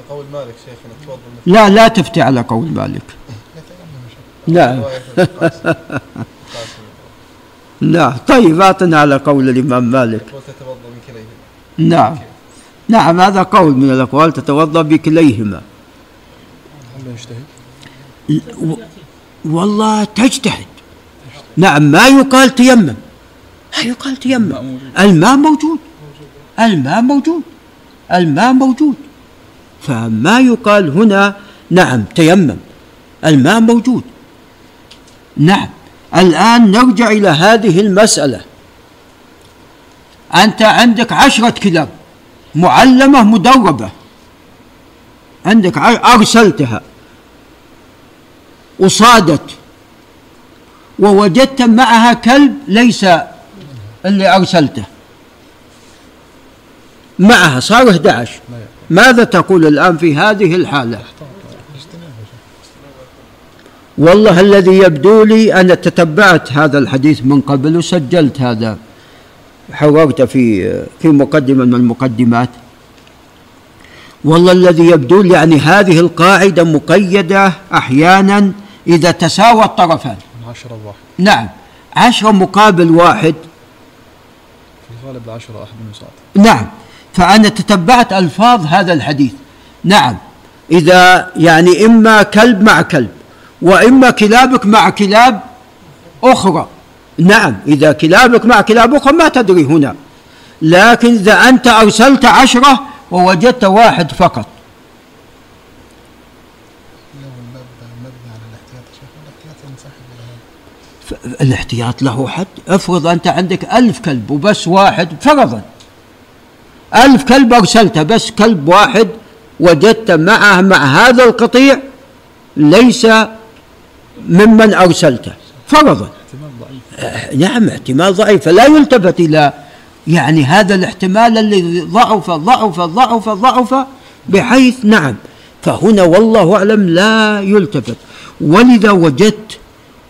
قول مالك شيخنا لا لا تفتي على قول مالك. نعم القاسم. نعم طيب أعطنا على قول الإمام مالك. نعم. نعم هذا قول من الأقوال تتوضأ بكليهما. هل يجتهد؟ والله تجتهد. نعم ما يقال تيمم. ما يقال تيمم. الماء موجود. الماء موجود. الماء موجود. فما يقال هنا نعم تيمم. الماء موجود. نعم. الآن نرجع إلى هذه المسألة. أنت عندك عشرة كلاب معلمة مدربة. عندك أرسلتها. وصادت ووجدت معها كلب ليس اللي أرسلته. معها صار 11 ماذا تقول الآن في هذه الحالة؟ والله الذي يبدو لي أنا تتبعت هذا الحديث من قبل وسجلت هذا. حررت في في مقدمة من المقدمات. والله الذي يبدو لي يعني هذه القاعدة مقيدة أحيانا إذا تساوى الطرفان. عشرة واحد. نعم. عشرة مقابل واحد. في الغالب العشرة أحد من يصعد. نعم. فأنا تتبعت ألفاظ هذا الحديث. نعم. إذا يعني إما كلب مع كلب وإما كلابك مع كلاب أخرى. نعم. إذا كلابك مع كلاب أخرى ما تدري هنا. لكن إذا أنت أرسلت عشرة ووجدت واحد فقط لو الباب مبني على الاحتياط يا شيخ الاحتياط ينسحب إلى هذا ف- الاحتياط له حد. افرض أنت عندك ألف كلب وبس واحد فرضا. ألف كلب أرسلته بس كلب واحد وجدت معه مع هذا القطيع ليس ممن أرسلته. فرضا. احتمال نعم احتمال ضعيف. فلا يلتفت إلى يعني هذا الاحتمال الذي ضعف ضعف ضعف ضعف بحيث نعم. فهنا والله أعلم لا يلتفت. ولذا وجدت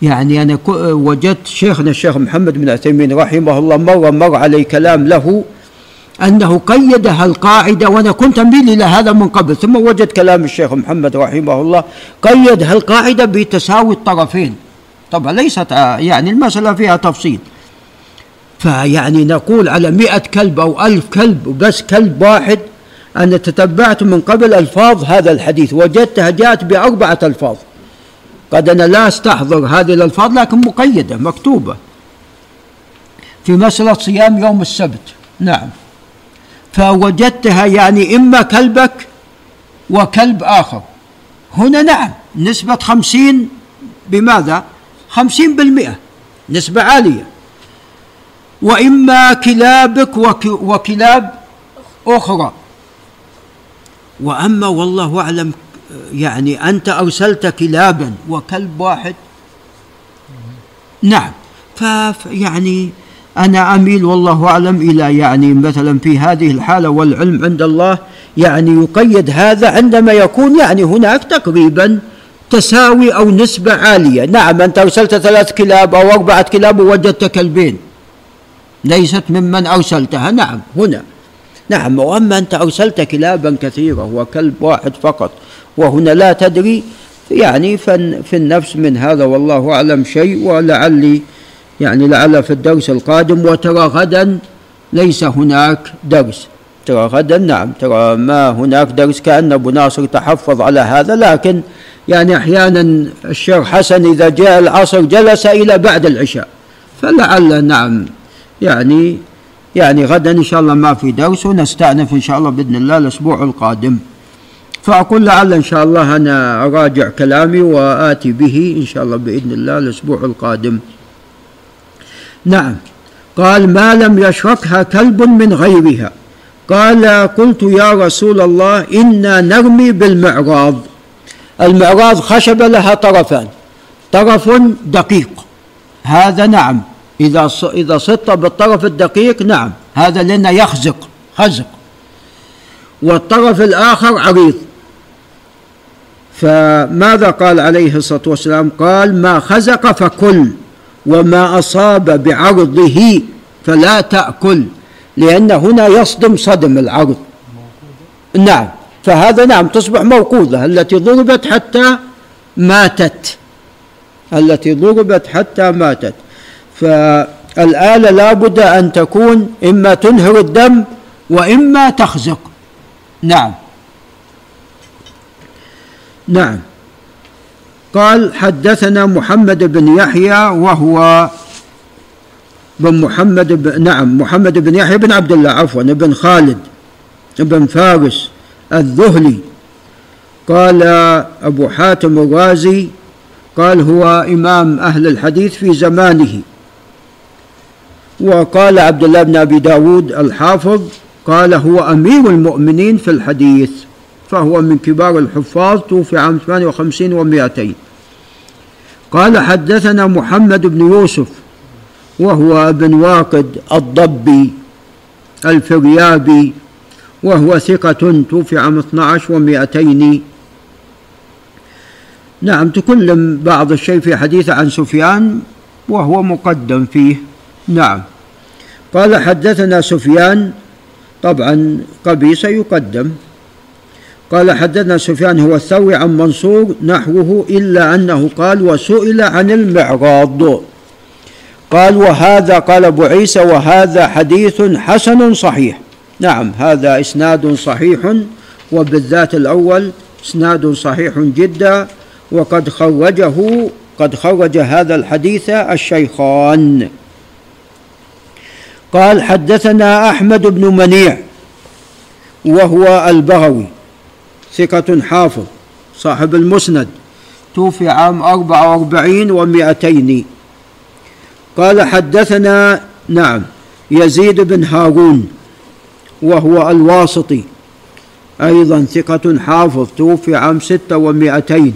يعني أنا وجدت شيخنا الشيخ محمد بن عثيمين رحمه الله مرة مر علي كلام له أنه قيد هالقاعدة وأنا كنت أميل إلى هذا من قبل ثم وجد كلام الشيخ محمد رحمه الله قيد هالقاعدة بتساوي الطرفين. طبعا ليست ع- يعني المسألة فيها تفصيل. فيعني نقول على مئة كلب أو ألف كلب وبس كلب واحد أنا تتبعت من قبل ألفاظ هذا الحديث وجدتها جاءت بأربعة ألفاظ. قد أنا لا أستحضر هذه الألفاظ لكن مقيدة مكتوبة. في مسألة صيام يوم السبت. نعم. فوجدتها يعني إما كلبك وكلب آخر. هنا نعم نسبة خمسين بماذا؟ خمسين بالمئة نسبة عالية. وإما كلابك وك وكلاب أخرى. وأما والله أعلم يعني أنت أرسلت كلابا وكلب واحد؟ نعم. فيعني أنا أميل والله أعلم إلى يعني مثلا في هذه الحالة والعلم عند الله يعني يقيد هذا عندما يكون يعني هناك تقريبا تساوي أو نسبة عالية. نعم أنت أرسلت ثلاث كلاب أو أربعة كلاب ووجدت كلبين ليست ممن أرسلتها. نعم هنا. نعم وأما أنت أرسلت كلابا كثيرة وكلب واحد فقط وهنا لا تدري يعني في النفس من هذا والله أعلم شيء ولعلي يعني لعل في الدرس القادم وترى غدا ليس هناك درس. ترى غدا نعم ترى ما هناك درس كأن أبو ناصر تحفظ على هذا لكن يعني أحيانا الشيخ حسن إذا جاء العصر جلس إلى بعد العشاء. فلعل نعم يعني يعني غدا إن شاء الله ما في درس ونستأنف إن شاء الله بإذن الله الأسبوع القادم. فأقول لعل إن شاء الله أنا أراجع كلامي وآتي به إن شاء الله بإذن الله الأسبوع القادم. نعم. قال ما لم يشركها كلب من غيرها. قال قلت يا رسول الله إنا نرمي بالمعراض. المعراض خشبة لها طرفان. طرف دقيق. هذا نعم. إذا إذا صدت بالطرف الدقيق نعم. هذا لأنه يخزق خزق. والطرف الآخر عريض. فماذا قال عليه الصلاة والسلام؟ قال ما خزق فكل وما أصاب بعرضه فلا تأكل لأن هنا يصدم صدم العرض. نعم فهذا نعم تصبح موقوذة التي ضربت حتى ماتت التي ضربت حتى ماتت. فالآلة لابد أن تكون إما تنهر الدم وإما تخزق. نعم. نعم. قال حدثنا محمد بن يحيى وهو بن محمد بن نعم محمد بن يحيى بن عبد الله عفوا بن خالد بن فارس الذهلي. قال أبو حاتم الرازي قال هو إمام أهل الحديث في زمانه. وقال عبد الله بن أبي داود الحافظ قال هو أمير المؤمنين في الحديث. فهو من كبار الحفاظ توفي عام 58 و200 قال حدثنا محمد بن يوسف وهو ابن واقد الضبي الفريابي وهو ثقة توفي عام 12 و200 نعم تكلم بعض الشيء في حديث عن سفيان وهو مقدم فيه. نعم. قال حدثنا سفيان طبعا قبيصة يقدم. قال حدثنا سفيان هو الثوري عن منصور نحوه إلا أنه قال وسئل عن المعراض. قال وهذا قال أبو عيسى وهذا حديث حسن صحيح. نعم هذا إسناد صحيح وبالذات الأول إسناد صحيح جدا وقد خرجه قد خرج هذا الحديث الشيخان. قال حدثنا أحمد بن منيع وهو البغوي. ثقة حافظ صاحب المسند توفي عام أربعة وأربعين ومائتين. قال حدثنا نعم يزيد بن هارون وهو الواسطي أيضا ثقة حافظ توفي عام ستة ومائتين.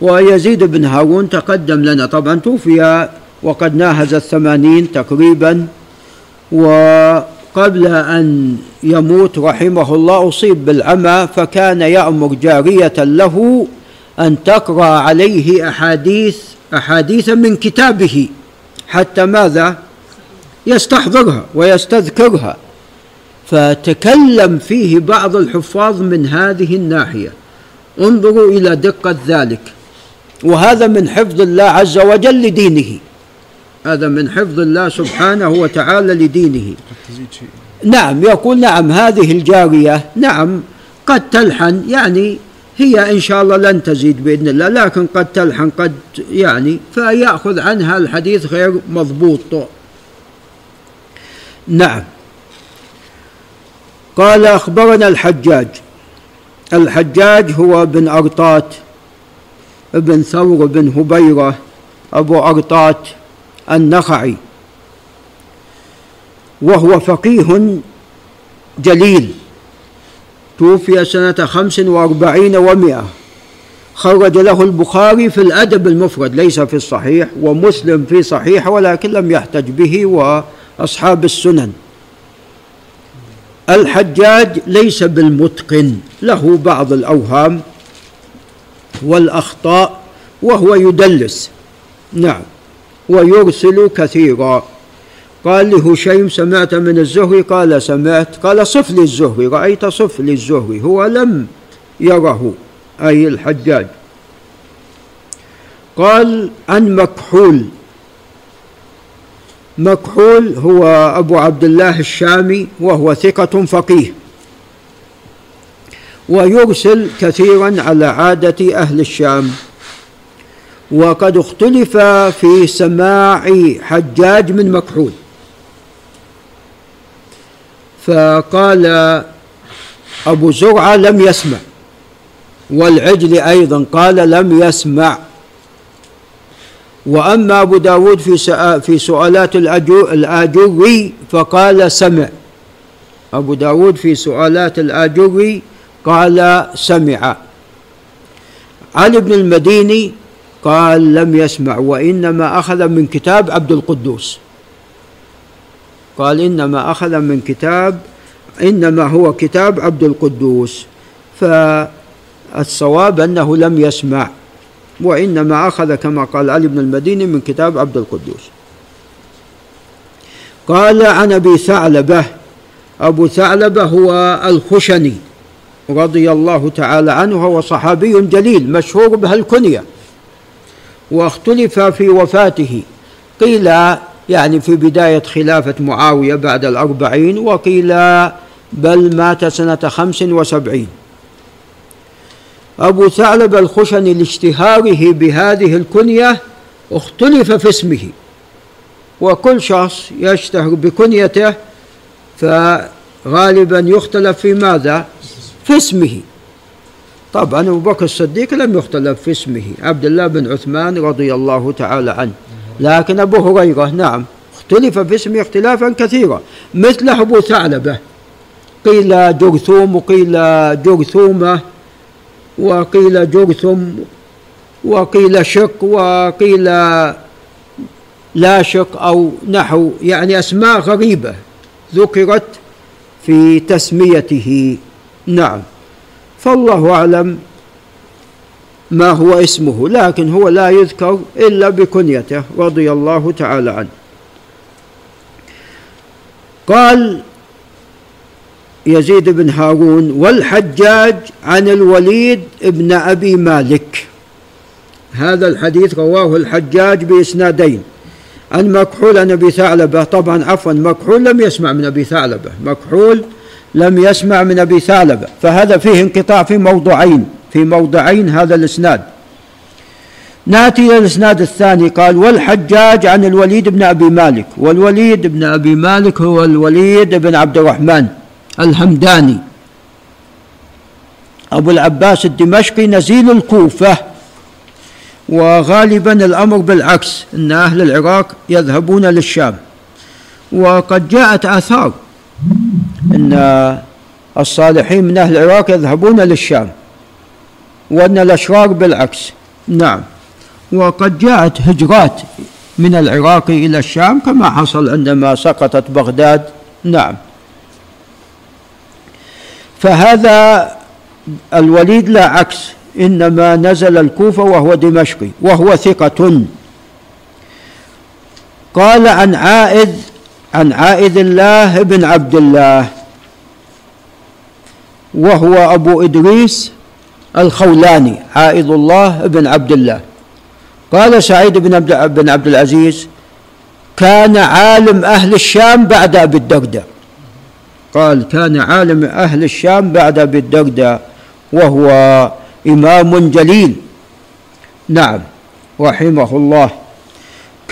ويزيد بن هارون تقدم لنا طبعا توفي وقد ناهز الثمانين تقريبا وقبل أن يموت رحمه الله أصيب بالعمى فكان يأمر جارية له أن تقرأ عليه أحاديث أحاديث من كتابه حتى ماذا؟ يستحضرها ويستذكرها. فتكلم فيه بعض الحفاظ من هذه الناحية. انظروا إلى دقة ذلك. وهذا من حفظ الله عز وجل لدينه. هذا من حفظ الله سبحانه وتعالى لدينه. نعم يقول نعم هذه الجارية نعم قد تلحن يعني هي إن شاء الله لن تزيد بإذن الله لكن قد تلحن قد يعني فيأخذ عنها الحديث غير مضبوط. نعم. قال أخبرنا الحجاج. الحجاج هو بن أرطات بن ثور بن هبيرة أبو أرطات النخعي. وهو فقيه جليل. توفي سنة خمس وأربعين ومائة. خرج له البخاري في الأدب المفرد ليس في الصحيح ومسلم في صحيح ولكن لم يحتج به وأصحاب السنن. الحجاج ليس بالمتقن له بعض الأوهام والأخطاء وهو يدلس. نعم. ويرسل كثيرا. قال لهشيم سمعت من الزهري؟ قال سمعت. قال صف لي الزهري رأيت صف لي الزهري هو لم يره أي الحجاج. قال عن مكحول. مكحول هو أبو عبد الله الشامي وهو ثقة فقيه. ويرسل كثيرا على عادة أهل الشام. وقد اختلف في سماع حجاج من مكحول. فقال أبو زرعة لم يسمع والعجل أيضا قال لم يسمع. وأما أبو داود في في سؤالات الآجري فقال سمع. أبو داود في سؤالات الآجري قال سمع. علي بن المديني قال لم يسمع وإنما أخذ من كتاب عبد القدوس. قال إنما أخذ من كتاب إنما هو كتاب عبد القدوس. فالصواب أنه لم يسمع وإنما أخذ كما قال علي بن المديني من كتاب عبد القدوس. قال عن أبي ثعلبة أبو ثعلبة هو الخشني رضي الله تعالى عنه هو صحابي جليل مشهور بهالكنية واختلف في وفاته. قيل يعني في بداية خلافة معاوية بعد الأربعين وقيل بل مات سنة خمس وسبعين. أبو ثعلب الخشني لاشتهاره بهذه الكنية اختلف في اسمه. وكل شخص يشتهر بكنيته فغالبا يختلف في ماذا؟ في اسمه. طبعا أبو بكر الصديق لم يختلف في اسمه عبد الله بن عثمان رضي الله تعالى عنه. لكن أبو هريرة نعم اختلف في اسمه اختلافا كثيرا. مثل أبو ثعلبة قيل جرثوم وقيل جرثومة وقيل جرثم وقيل شق وقيل لا شق أو نحو يعني أسماء غريبة ذكرت في تسميته. نعم. فالله أعلم ما هو اسمه لكن هو لا يذكر إلا بكنيته رضي الله تعالى عنه. قال يزيد بن هارون والحجاج عن الوليد بن أبي مالك. هذا الحديث رواه الحجاج بإسنادين عن مكحول عن أبي ثعلبة طبعا عفوا مكحول لم يسمع من أبي ثعلبة مكحول لم يسمع من أبي ثعلبة. فهذا فيه انقطاع في موضعين في موضعين هذا الإسناد. نأتي إلى الإسناد الثاني. قال والحجاج عن الوليد بن أبي مالك. والوليد بن أبي مالك هو الوليد بن عبد الرحمن الهمداني أبو العباس الدمشقي نزيل الكوفة وغالبا الأمر بالعكس أن أهل العراق يذهبون للشام. وقد جاءت آثار أن الصالحين من أهل العراق يذهبون للشام وأن الأشرار بالعكس. نعم. وقد جاءت هجرات من العراق إلى الشام كما حصل عندما سقطت بغداد. نعم. فهذا الوليد لا عكس إنما نزل الكوفة وهو دمشقي وهو ثقة. قال عن عائذ عن عائذ الله بن عبد الله وهو أبو إدريس الخولاني عائذ الله بن عبد الله. قال سعيد بن عبد, بن عبد العزيز كان عالم أهل الشام بعد أبي الدرداء. قال كان عالم أهل الشام بعد أبي الدرداء وهو إمام جليل. نعم رحمه الله.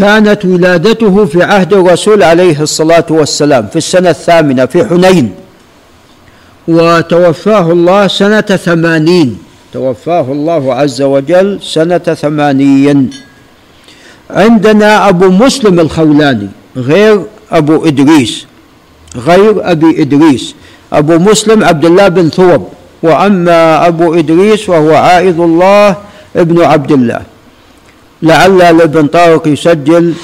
كانت ولادته في عهد الرسول عليه الصلاة والسلام في السنة الثامنة في حنين. وتوفاه الله سنة ثمانين. توفاه الله عز وجل سنة ثمانين. عندنا أبو مسلم الخولاني غير أبو إدريس غير أبي إدريس. أبو مسلم عبد الله بن ثوب. وأما أبو إدريس وهو عائذ الله ابن عبد الله. لعل لابن طارق يسجل.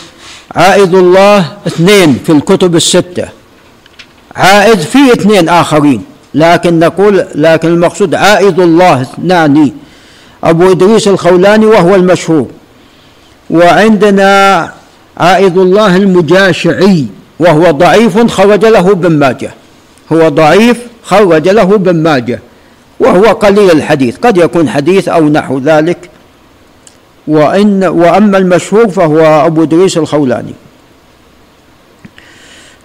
عائذ الله اثنين في الكتب الستة. عائد في اثنين آخرين. لكن نقول لكن المقصود عائد الله اثنان. أبو إدريس الخولاني وهو المشهور. وعندنا عائد الله المجاشعي وهو ضعيف خرج له ابن ماجه. هو ضعيف خرج له ابن ماجه. وهو قليل الحديث. قد يكون حديث أو نحو ذلك. وإن وأما المشهور فهو أبو إدريس الخولاني.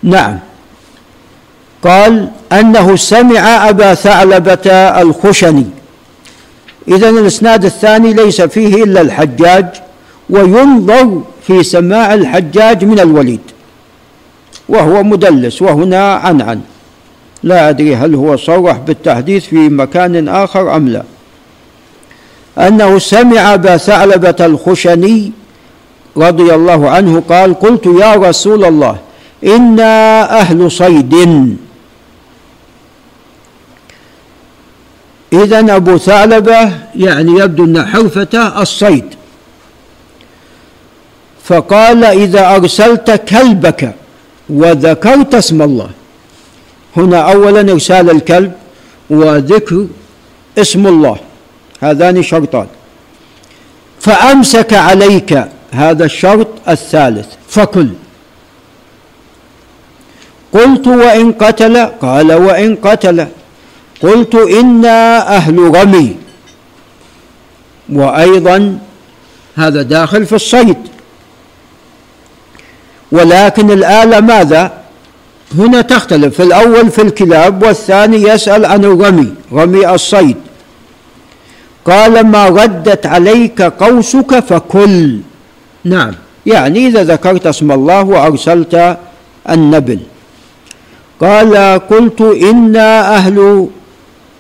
نعم. قال أنه سمع أبا ثعلبة الخشني. إذا الإسناد الثاني ليس فيه إلا الحجاج وينظر في سماع الحجاج من الوليد. وهو مدلس وهنا عن عن لا أدري هل هو صرح بالتحديث في مكان آخر أم لا. أنه سمع أبا ثعلبة الخشني رضي الله عنه قال قلت يا رسول الله إنا أهل صيد. إذا أبو ثعلبة يعني يبدو أن حرفته الصيد. فقال إذا أرسلت كلبك وذكرت اسم الله. هنا أولا إرسال الكلب وذكر اسم الله. هذان شرطان. فأمسك عليك هذا الشرط الثالث فكل. قلت وإن قتل قال وإن قتل. قلت إنا أهل رمي. وأيضا هذا داخل في الصيد. ولكن الآلة ماذا؟ هنا تختلف الأول في الكلاب والثاني يسأل عن الرمي رمي الصيد. قال ما ردت عليك قوسك فكل. نعم. يعني إذا ذكرت اسم الله وأرسلت النبل قال قلت إنا أهل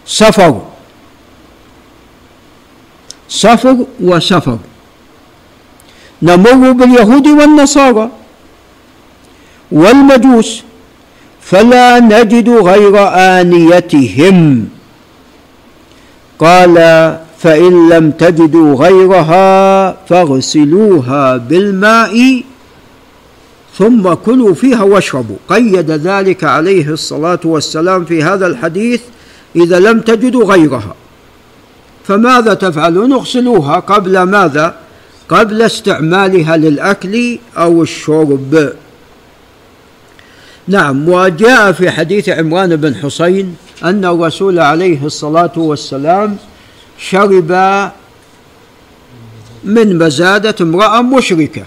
سفر. سفر وسفر. نمر باليهود والنصارى. والمجوس. فلا نجد غير آنيتهم. قال فإن لم تجدوا غيرها فاغسلوها بالماء ثم كلوا فيها واشربوا. قيد ذلك عليه الصلاة والسلام في هذا الحديث إذا لم تجدوا غيرها. فماذا تفعلون؟ اغسلوها. قبل ماذا؟ قبل استعمالها للأكل أو الشرب. نعم وجاء في حديث عمران بن حسين أن الرسول عليه الصلاة والسلام شرب من مزادة امرأة مشركة.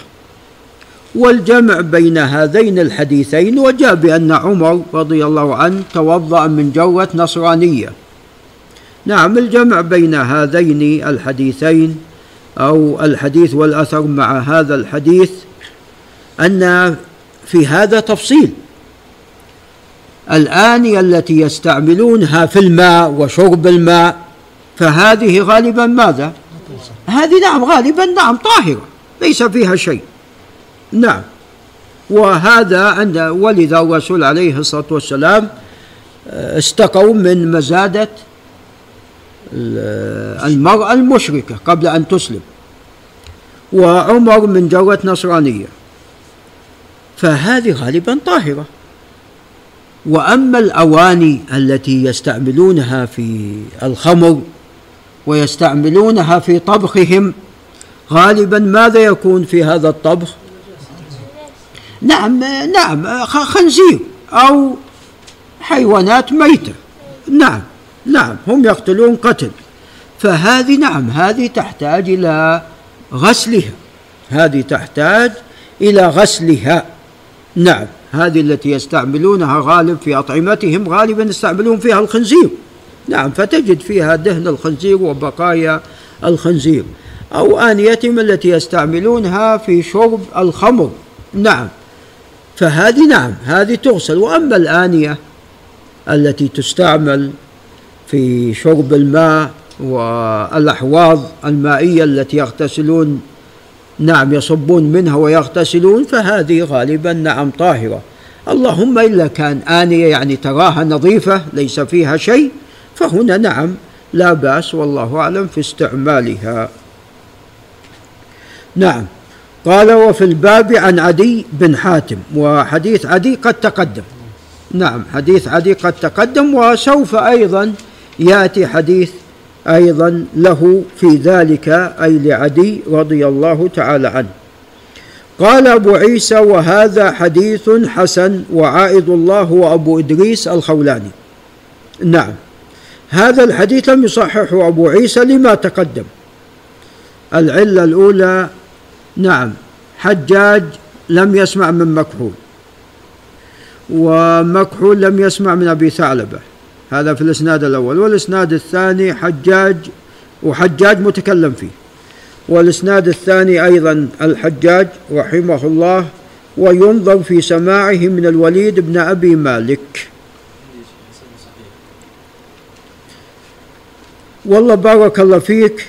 والجمع بين هذين الحديثين وجاء بأن عمر رضي الله عنه توضأ من جرة نصرانية. نعم الجمع بين هذين الحديثين أو الحديث والأثر مع هذا الحديث أن في هذا تفصيل. الآنية التي يستعملونها في الماء وشرب الماء فهذه غالبا ماذا؟ هذه نعم غالبا نعم طاهرة ليس فيها شيء. نعم. وهذا عند ولذا الرسول عليه الصلاة والسلام آه، استقوا من مزادة المرأة المشركة قبل أن تسلم. وعمر من جرة نصرانية. فهذه غالبا طاهرة. وأما الأواني التي يستعملونها في الخمر ويستعملونها في طبخهم. غالبا ماذا يكون في هذا الطبخ؟ نعم نعم خنزير أو حيوانات ميتة. نعم نعم هم يقتلون قتل. فهذه نعم هذه تحتاج إلى غسلها. هذه تحتاج إلى غسلها. نعم هذه التي يستعملونها غالب في أطعمتهم غالبا يستعملون فيها الخنزير. نعم فتجد فيها دهن الخنزير وبقايا الخنزير. أو آنيتهم التي يستعملونها في شرب الخمر. نعم فهذه نعم هذه تغسل. وأما الآنية التي تستعمل في شرب الماء والأحواض المائية التي يغتسلون نعم يصبون منها ويغتسلون فهذه غالبا نعم طاهرة. اللهم إلا كان آنية يعني تراها نظيفة ليس فيها شيء فهنا نعم لا بأس والله أعلم في استعمالها. نعم قال وفي الباب عن عدي بن حاتم وحديث عدي قد تقدم. نعم حديث عدي قد تقدم وسوف أيضا يأتي حديث أيضا له في ذلك أي لعدي رضي الله تعالى عنه. قال أبو عيسى وهذا حديث حسن وعائد الله هو أبو إدريس الخولاني. نعم هذا الحديث لم يصححه أبو عيسى لما تقدم. العلة الأولى نعم حجاج لم يسمع من مكحول ومكحول لم يسمع من أبي ثعلبة. هذا في الإسناد الأول. والإسناد الثاني حجاج وحجاج متكلم فيه. والإسناد الثاني أيضا الحجاج رحمه الله وينظر في سماعه من الوليد بن أبي مالك. والله بارك الله فيك.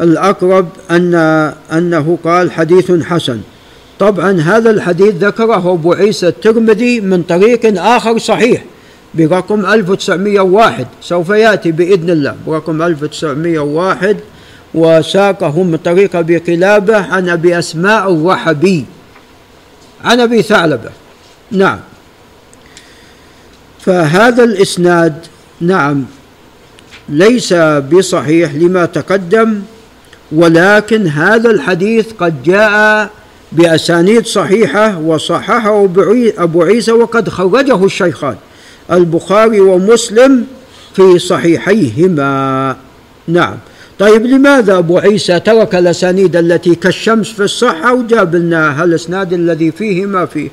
الأقرب أن أنه قال حديث حسن. طبعا هذا الحديث ذكره أبو عيسى الترمذي من طريق آخر صحيح برقم 1901 سوف يأتي بإذن الله برقم 1901 وساقه من طريق أبي قلابة عن أبي أسماء الرحبي. عن أبي ثعلبة. نعم. فهذا الإسناد نعم. ليس بصحيح لما تقدم ولكن هذا الحديث قد جاء بأسانيد صحيحة وصححه أبو عيسى وقد خرجه الشيخان البخاري ومسلم في صحيحيهما. نعم. طيب لماذا أبو عيسى ترك الأسانيد التي كالشمس في الصحة وجاب لنا الإسناد الذي فيه؟ ما فيه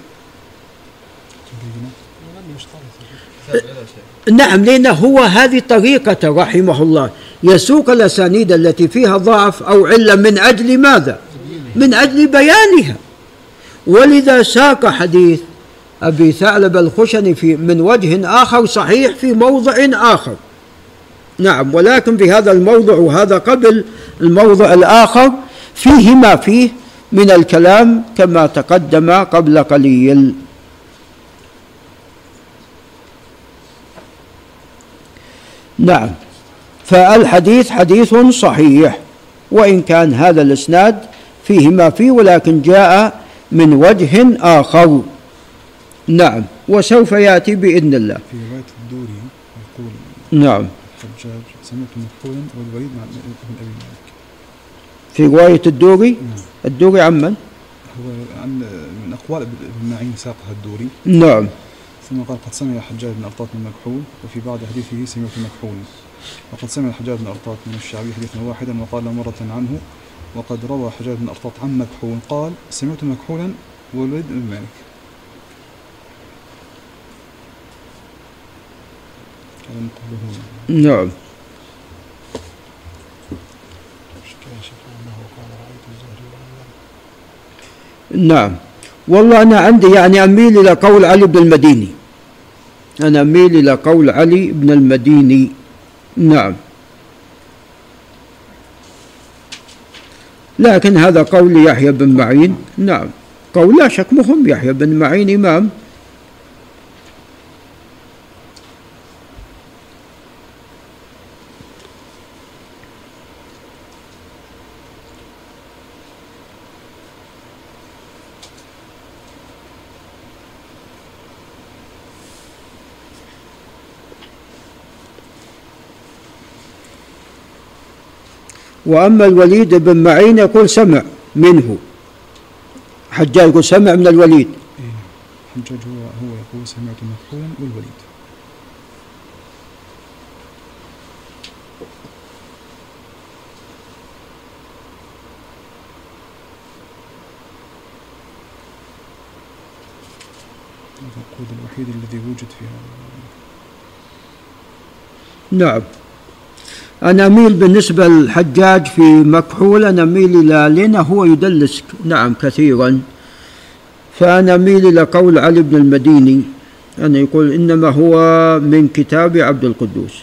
نعم لأن هو هذه طريقة رحمه الله. يسوق الأسانيد التي فيها ضعف أو علة من أجل ماذا؟ من أجل بيانها. ولذا ساق حديث أبي ثعلب الخشني في من وجه آخر صحيح في موضع آخر. نعم ولكن في هذا الموضع وهذا قبل الموضع الآخر فيه ما فيه من الكلام كما تقدم قبل قليل. نعم. فالحديث حديث صحيح وإن كان هذا الإسناد فيه ما فيه ولكن جاء من وجه آخر. نعم. وسوف يأتي بإذن الله. في رواية الدوري يقول نعم. الحجاج سمعت مكحولا والوليد مع ابن أبي مالك. في رواية الدوري؟ نعم. الدوري عن من؟ هو عن من أقوال ابن معين ساقها الدوري. نعم. ثم قال قد سمع الحجاج بن أرطاط من مكحول وفي بعض حديثه سمعت مكحولا وقد سمع الحجاج بن أرطاط من الشعبي حديثا واحدا وقال مرة عنه وقد روى حجاج بن أرطاط عن مكحول قال سمعت مكحولا والوليد بن مالك. نعم. نعم. والله أنا عندي يعني أميل إلى قول علي بن المديني. أنا أميل إلى قول علي بن المديني. نعم. لكن هذا قول يحيى بن معين. نعم. قول لا شك مهم يحيى بن معين إمام. وأما الوليد بن معين يقول سمع منه. حجاج يقول سمع من الوليد. إيه حجاج هو هو يقول سمعت مكحولا والوليد. الوحيد الذي وجد في هذا. نعم. أنا أميل بالنسبة للحجاج في مكحول أنا أميل إلى لأنه هو يدلس نعم كثيرا. فأنا أميل إلى قول علي بن المديني أنا يقول إنما هو من كتاب عبد القدوس.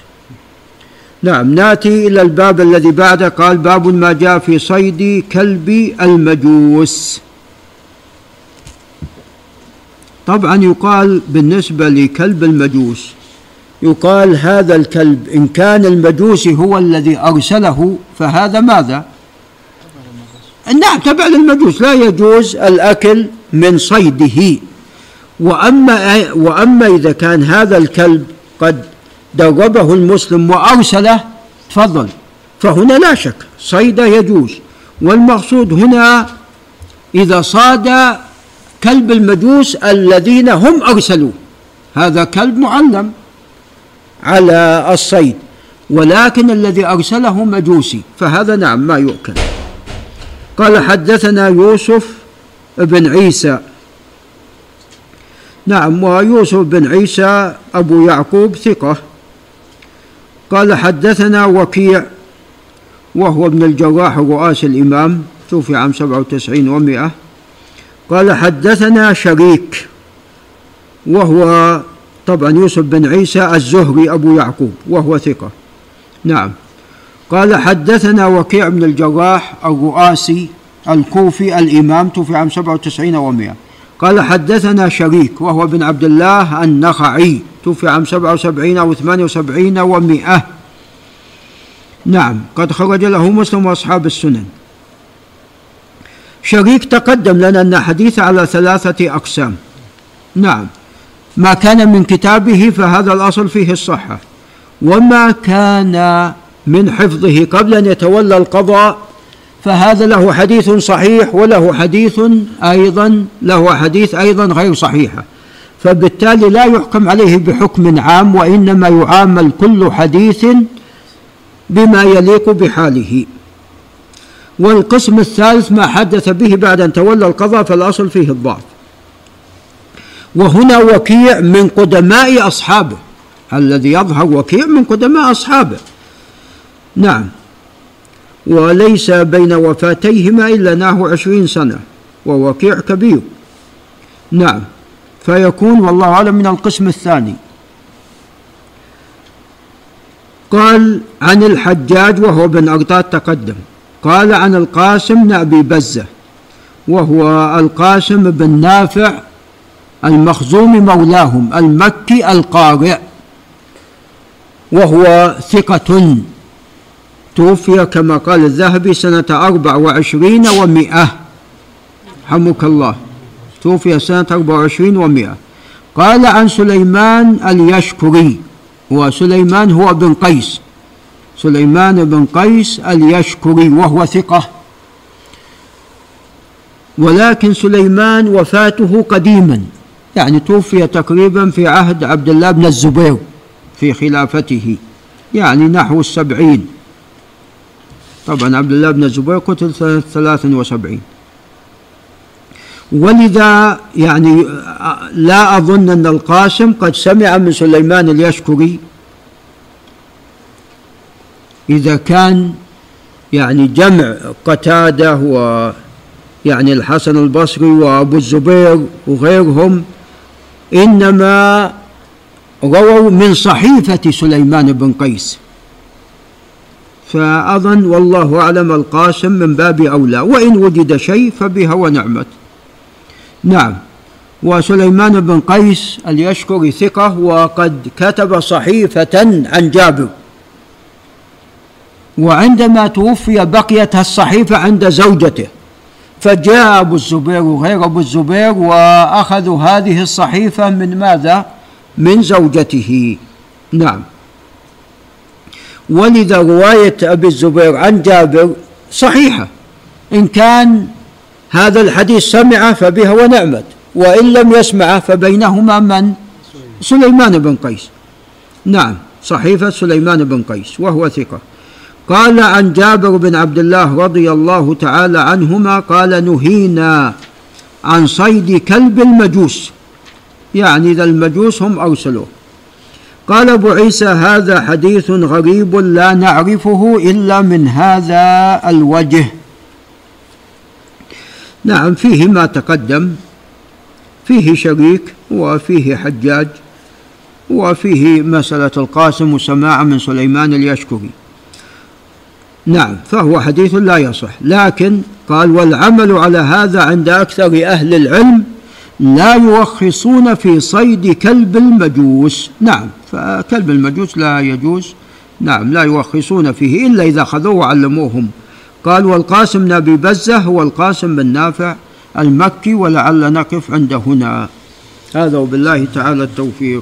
نعم ناتي إلى الباب الذي بعده قال باب ما جاء في صيد كلب المجوس. طبعا يقال بالنسبة لكلب المجوس. يقال هذا الكلب إن كان المجوسي هو الذي أرسله فهذا ماذا؟ نعم تبع للمجوس لا يجوز الأكل من صيده. وأما وأما إذا كان هذا الكلب قد دربه المسلم وأرسله تفضل. فهنا لا شك صيده يجوز. والمقصود هنا إذا صاد كلب المجوس الذين هم أرسلوه. هذا كلب معلم. على الصيد. ولكن الذي أرسله مجوسي فهذا نعم ما يؤكل قال حدثنا يوسف بن عيسى. نعم ويوسف بن عيسى أبو يعقوب ثقة. قال حدثنا وكيع وهو ابن الجراح رؤاس الإمام توفي عام سبعة وتسعين ومائة. قال حدثنا شريك وهو طبعا يوسف بن عيسى الزهري أبو يعقوب وهو ثقة. نعم. قال حدثنا وكيع بن الجراح الرؤاسي الكوفي الإمام توفي عام سبعة وتسعين ومائة قال حدثنا شريك وهو بن عبد الله النخعي توفي عام سبعة وسبعين أو ثمانية وسبعين ومائة نعم. قد خرج له مسلم وأصحاب السنن. شريك تقدم لنا أن حديث على ثلاثة أقسام. نعم. ما كان من كتابه فهذا الأصل فيه الصحة. وما كان من حفظه قبل أن يتولى القضاء فهذا له حديث صحيح وله حديث أيضا له حديث أيضا غير صحيحة فبالتالي لا يحكم عليه بحكم عام وإنما يعامل كل حديث بما يليق بحاله. والقسم الثالث ما حدث به بعد أن تولى القضاء فالأصل فيه الضعف. وهنا وكيع من قدماء أصحابه. الذي يظهر وكيع من قدماء أصحابه. نعم. وليس بين وفاتيهما إلا نحو عشرين سنة ووكيع كبير. نعم. فيكون والله أعلم من القسم الثاني. قال عن الحجاج وهو بن أرطاد تقدم. قال عن القاسم بن أبي بزة وهو القاسم بن نافع المخزوم مولاهم المكي القارئ. وهو ثقة. توفي كما قال الذهبي سنة أربع وعشرين ومائة حمك الله. توفي سنة أربع وعشرين ومائة قال عن سليمان اليشكري وسليمان هو بن قيس. سليمان بن قيس اليشكري وهو ثقة. ولكن سليمان وفاته قديما. يعني توفي تقريبا في عهد عبد الله بن الزبير في خلافته يعني نحو السبعين. طبعا عبد الله بن الزبير قتل سنة ثلاث وسبعين. ولذا يعني لا أظن أن القاسم قد سمع من سليمان اليشكري إذا كان يعني جمع قتادة ويعني الحسن البصري وأبو الزبير وغيرهم إنما رووا من صحيفة سليمان بن قيس. فأظن والله أعلم القاسم من باب أولى وإن وجد شيء فبها ونعمت. نعم وسليمان بن قيس اليشكري ثقة وقد كتب صحيفة عن جابر. وعندما توفي بقيت الصحيفة عند زوجته. فجاء أبو الزبير وغير أبو الزبير وأخذوا هذه الصحيفة من ماذا؟ من زوجته. نعم. ولذا رواية أبي الزبير عن جابر صحيحة. إن كان هذا الحديث سمعه فبها ونعمت وإن لم يسمعه فبينهما من؟ سليمان بن قيس. نعم صحيفة سليمان بن قيس وهو ثقة. قال عن جابر بن عبد الله رضي الله تعالى عنهما قال نهينا عن صيد كلب المجوس. يعني إذا المجوس هم أرسلوه. قال أبو عيسى هذا حديث غريب لا نعرفه إلا من هذا الوجه. نعم فيه ما تقدم فيه شريك وفيه حجاج وفيه مسألة القاسم وسماع من سليمان اليشكري. نعم فهو حديث لا يصح. لكن قال والعمل على هذا عند أكثر أهل العلم لا يرخصون في صيد كلب المجوس. نعم فكلب المجوس لا يجوز. نعم لا يرخصون فيه إلا إذا خذوه وعلموهم. قال والقاسم بن أبي بزة هو القاسم بن نافع المكي ولعل نقف عند هنا. هذا وبالله تعالى التوفيق.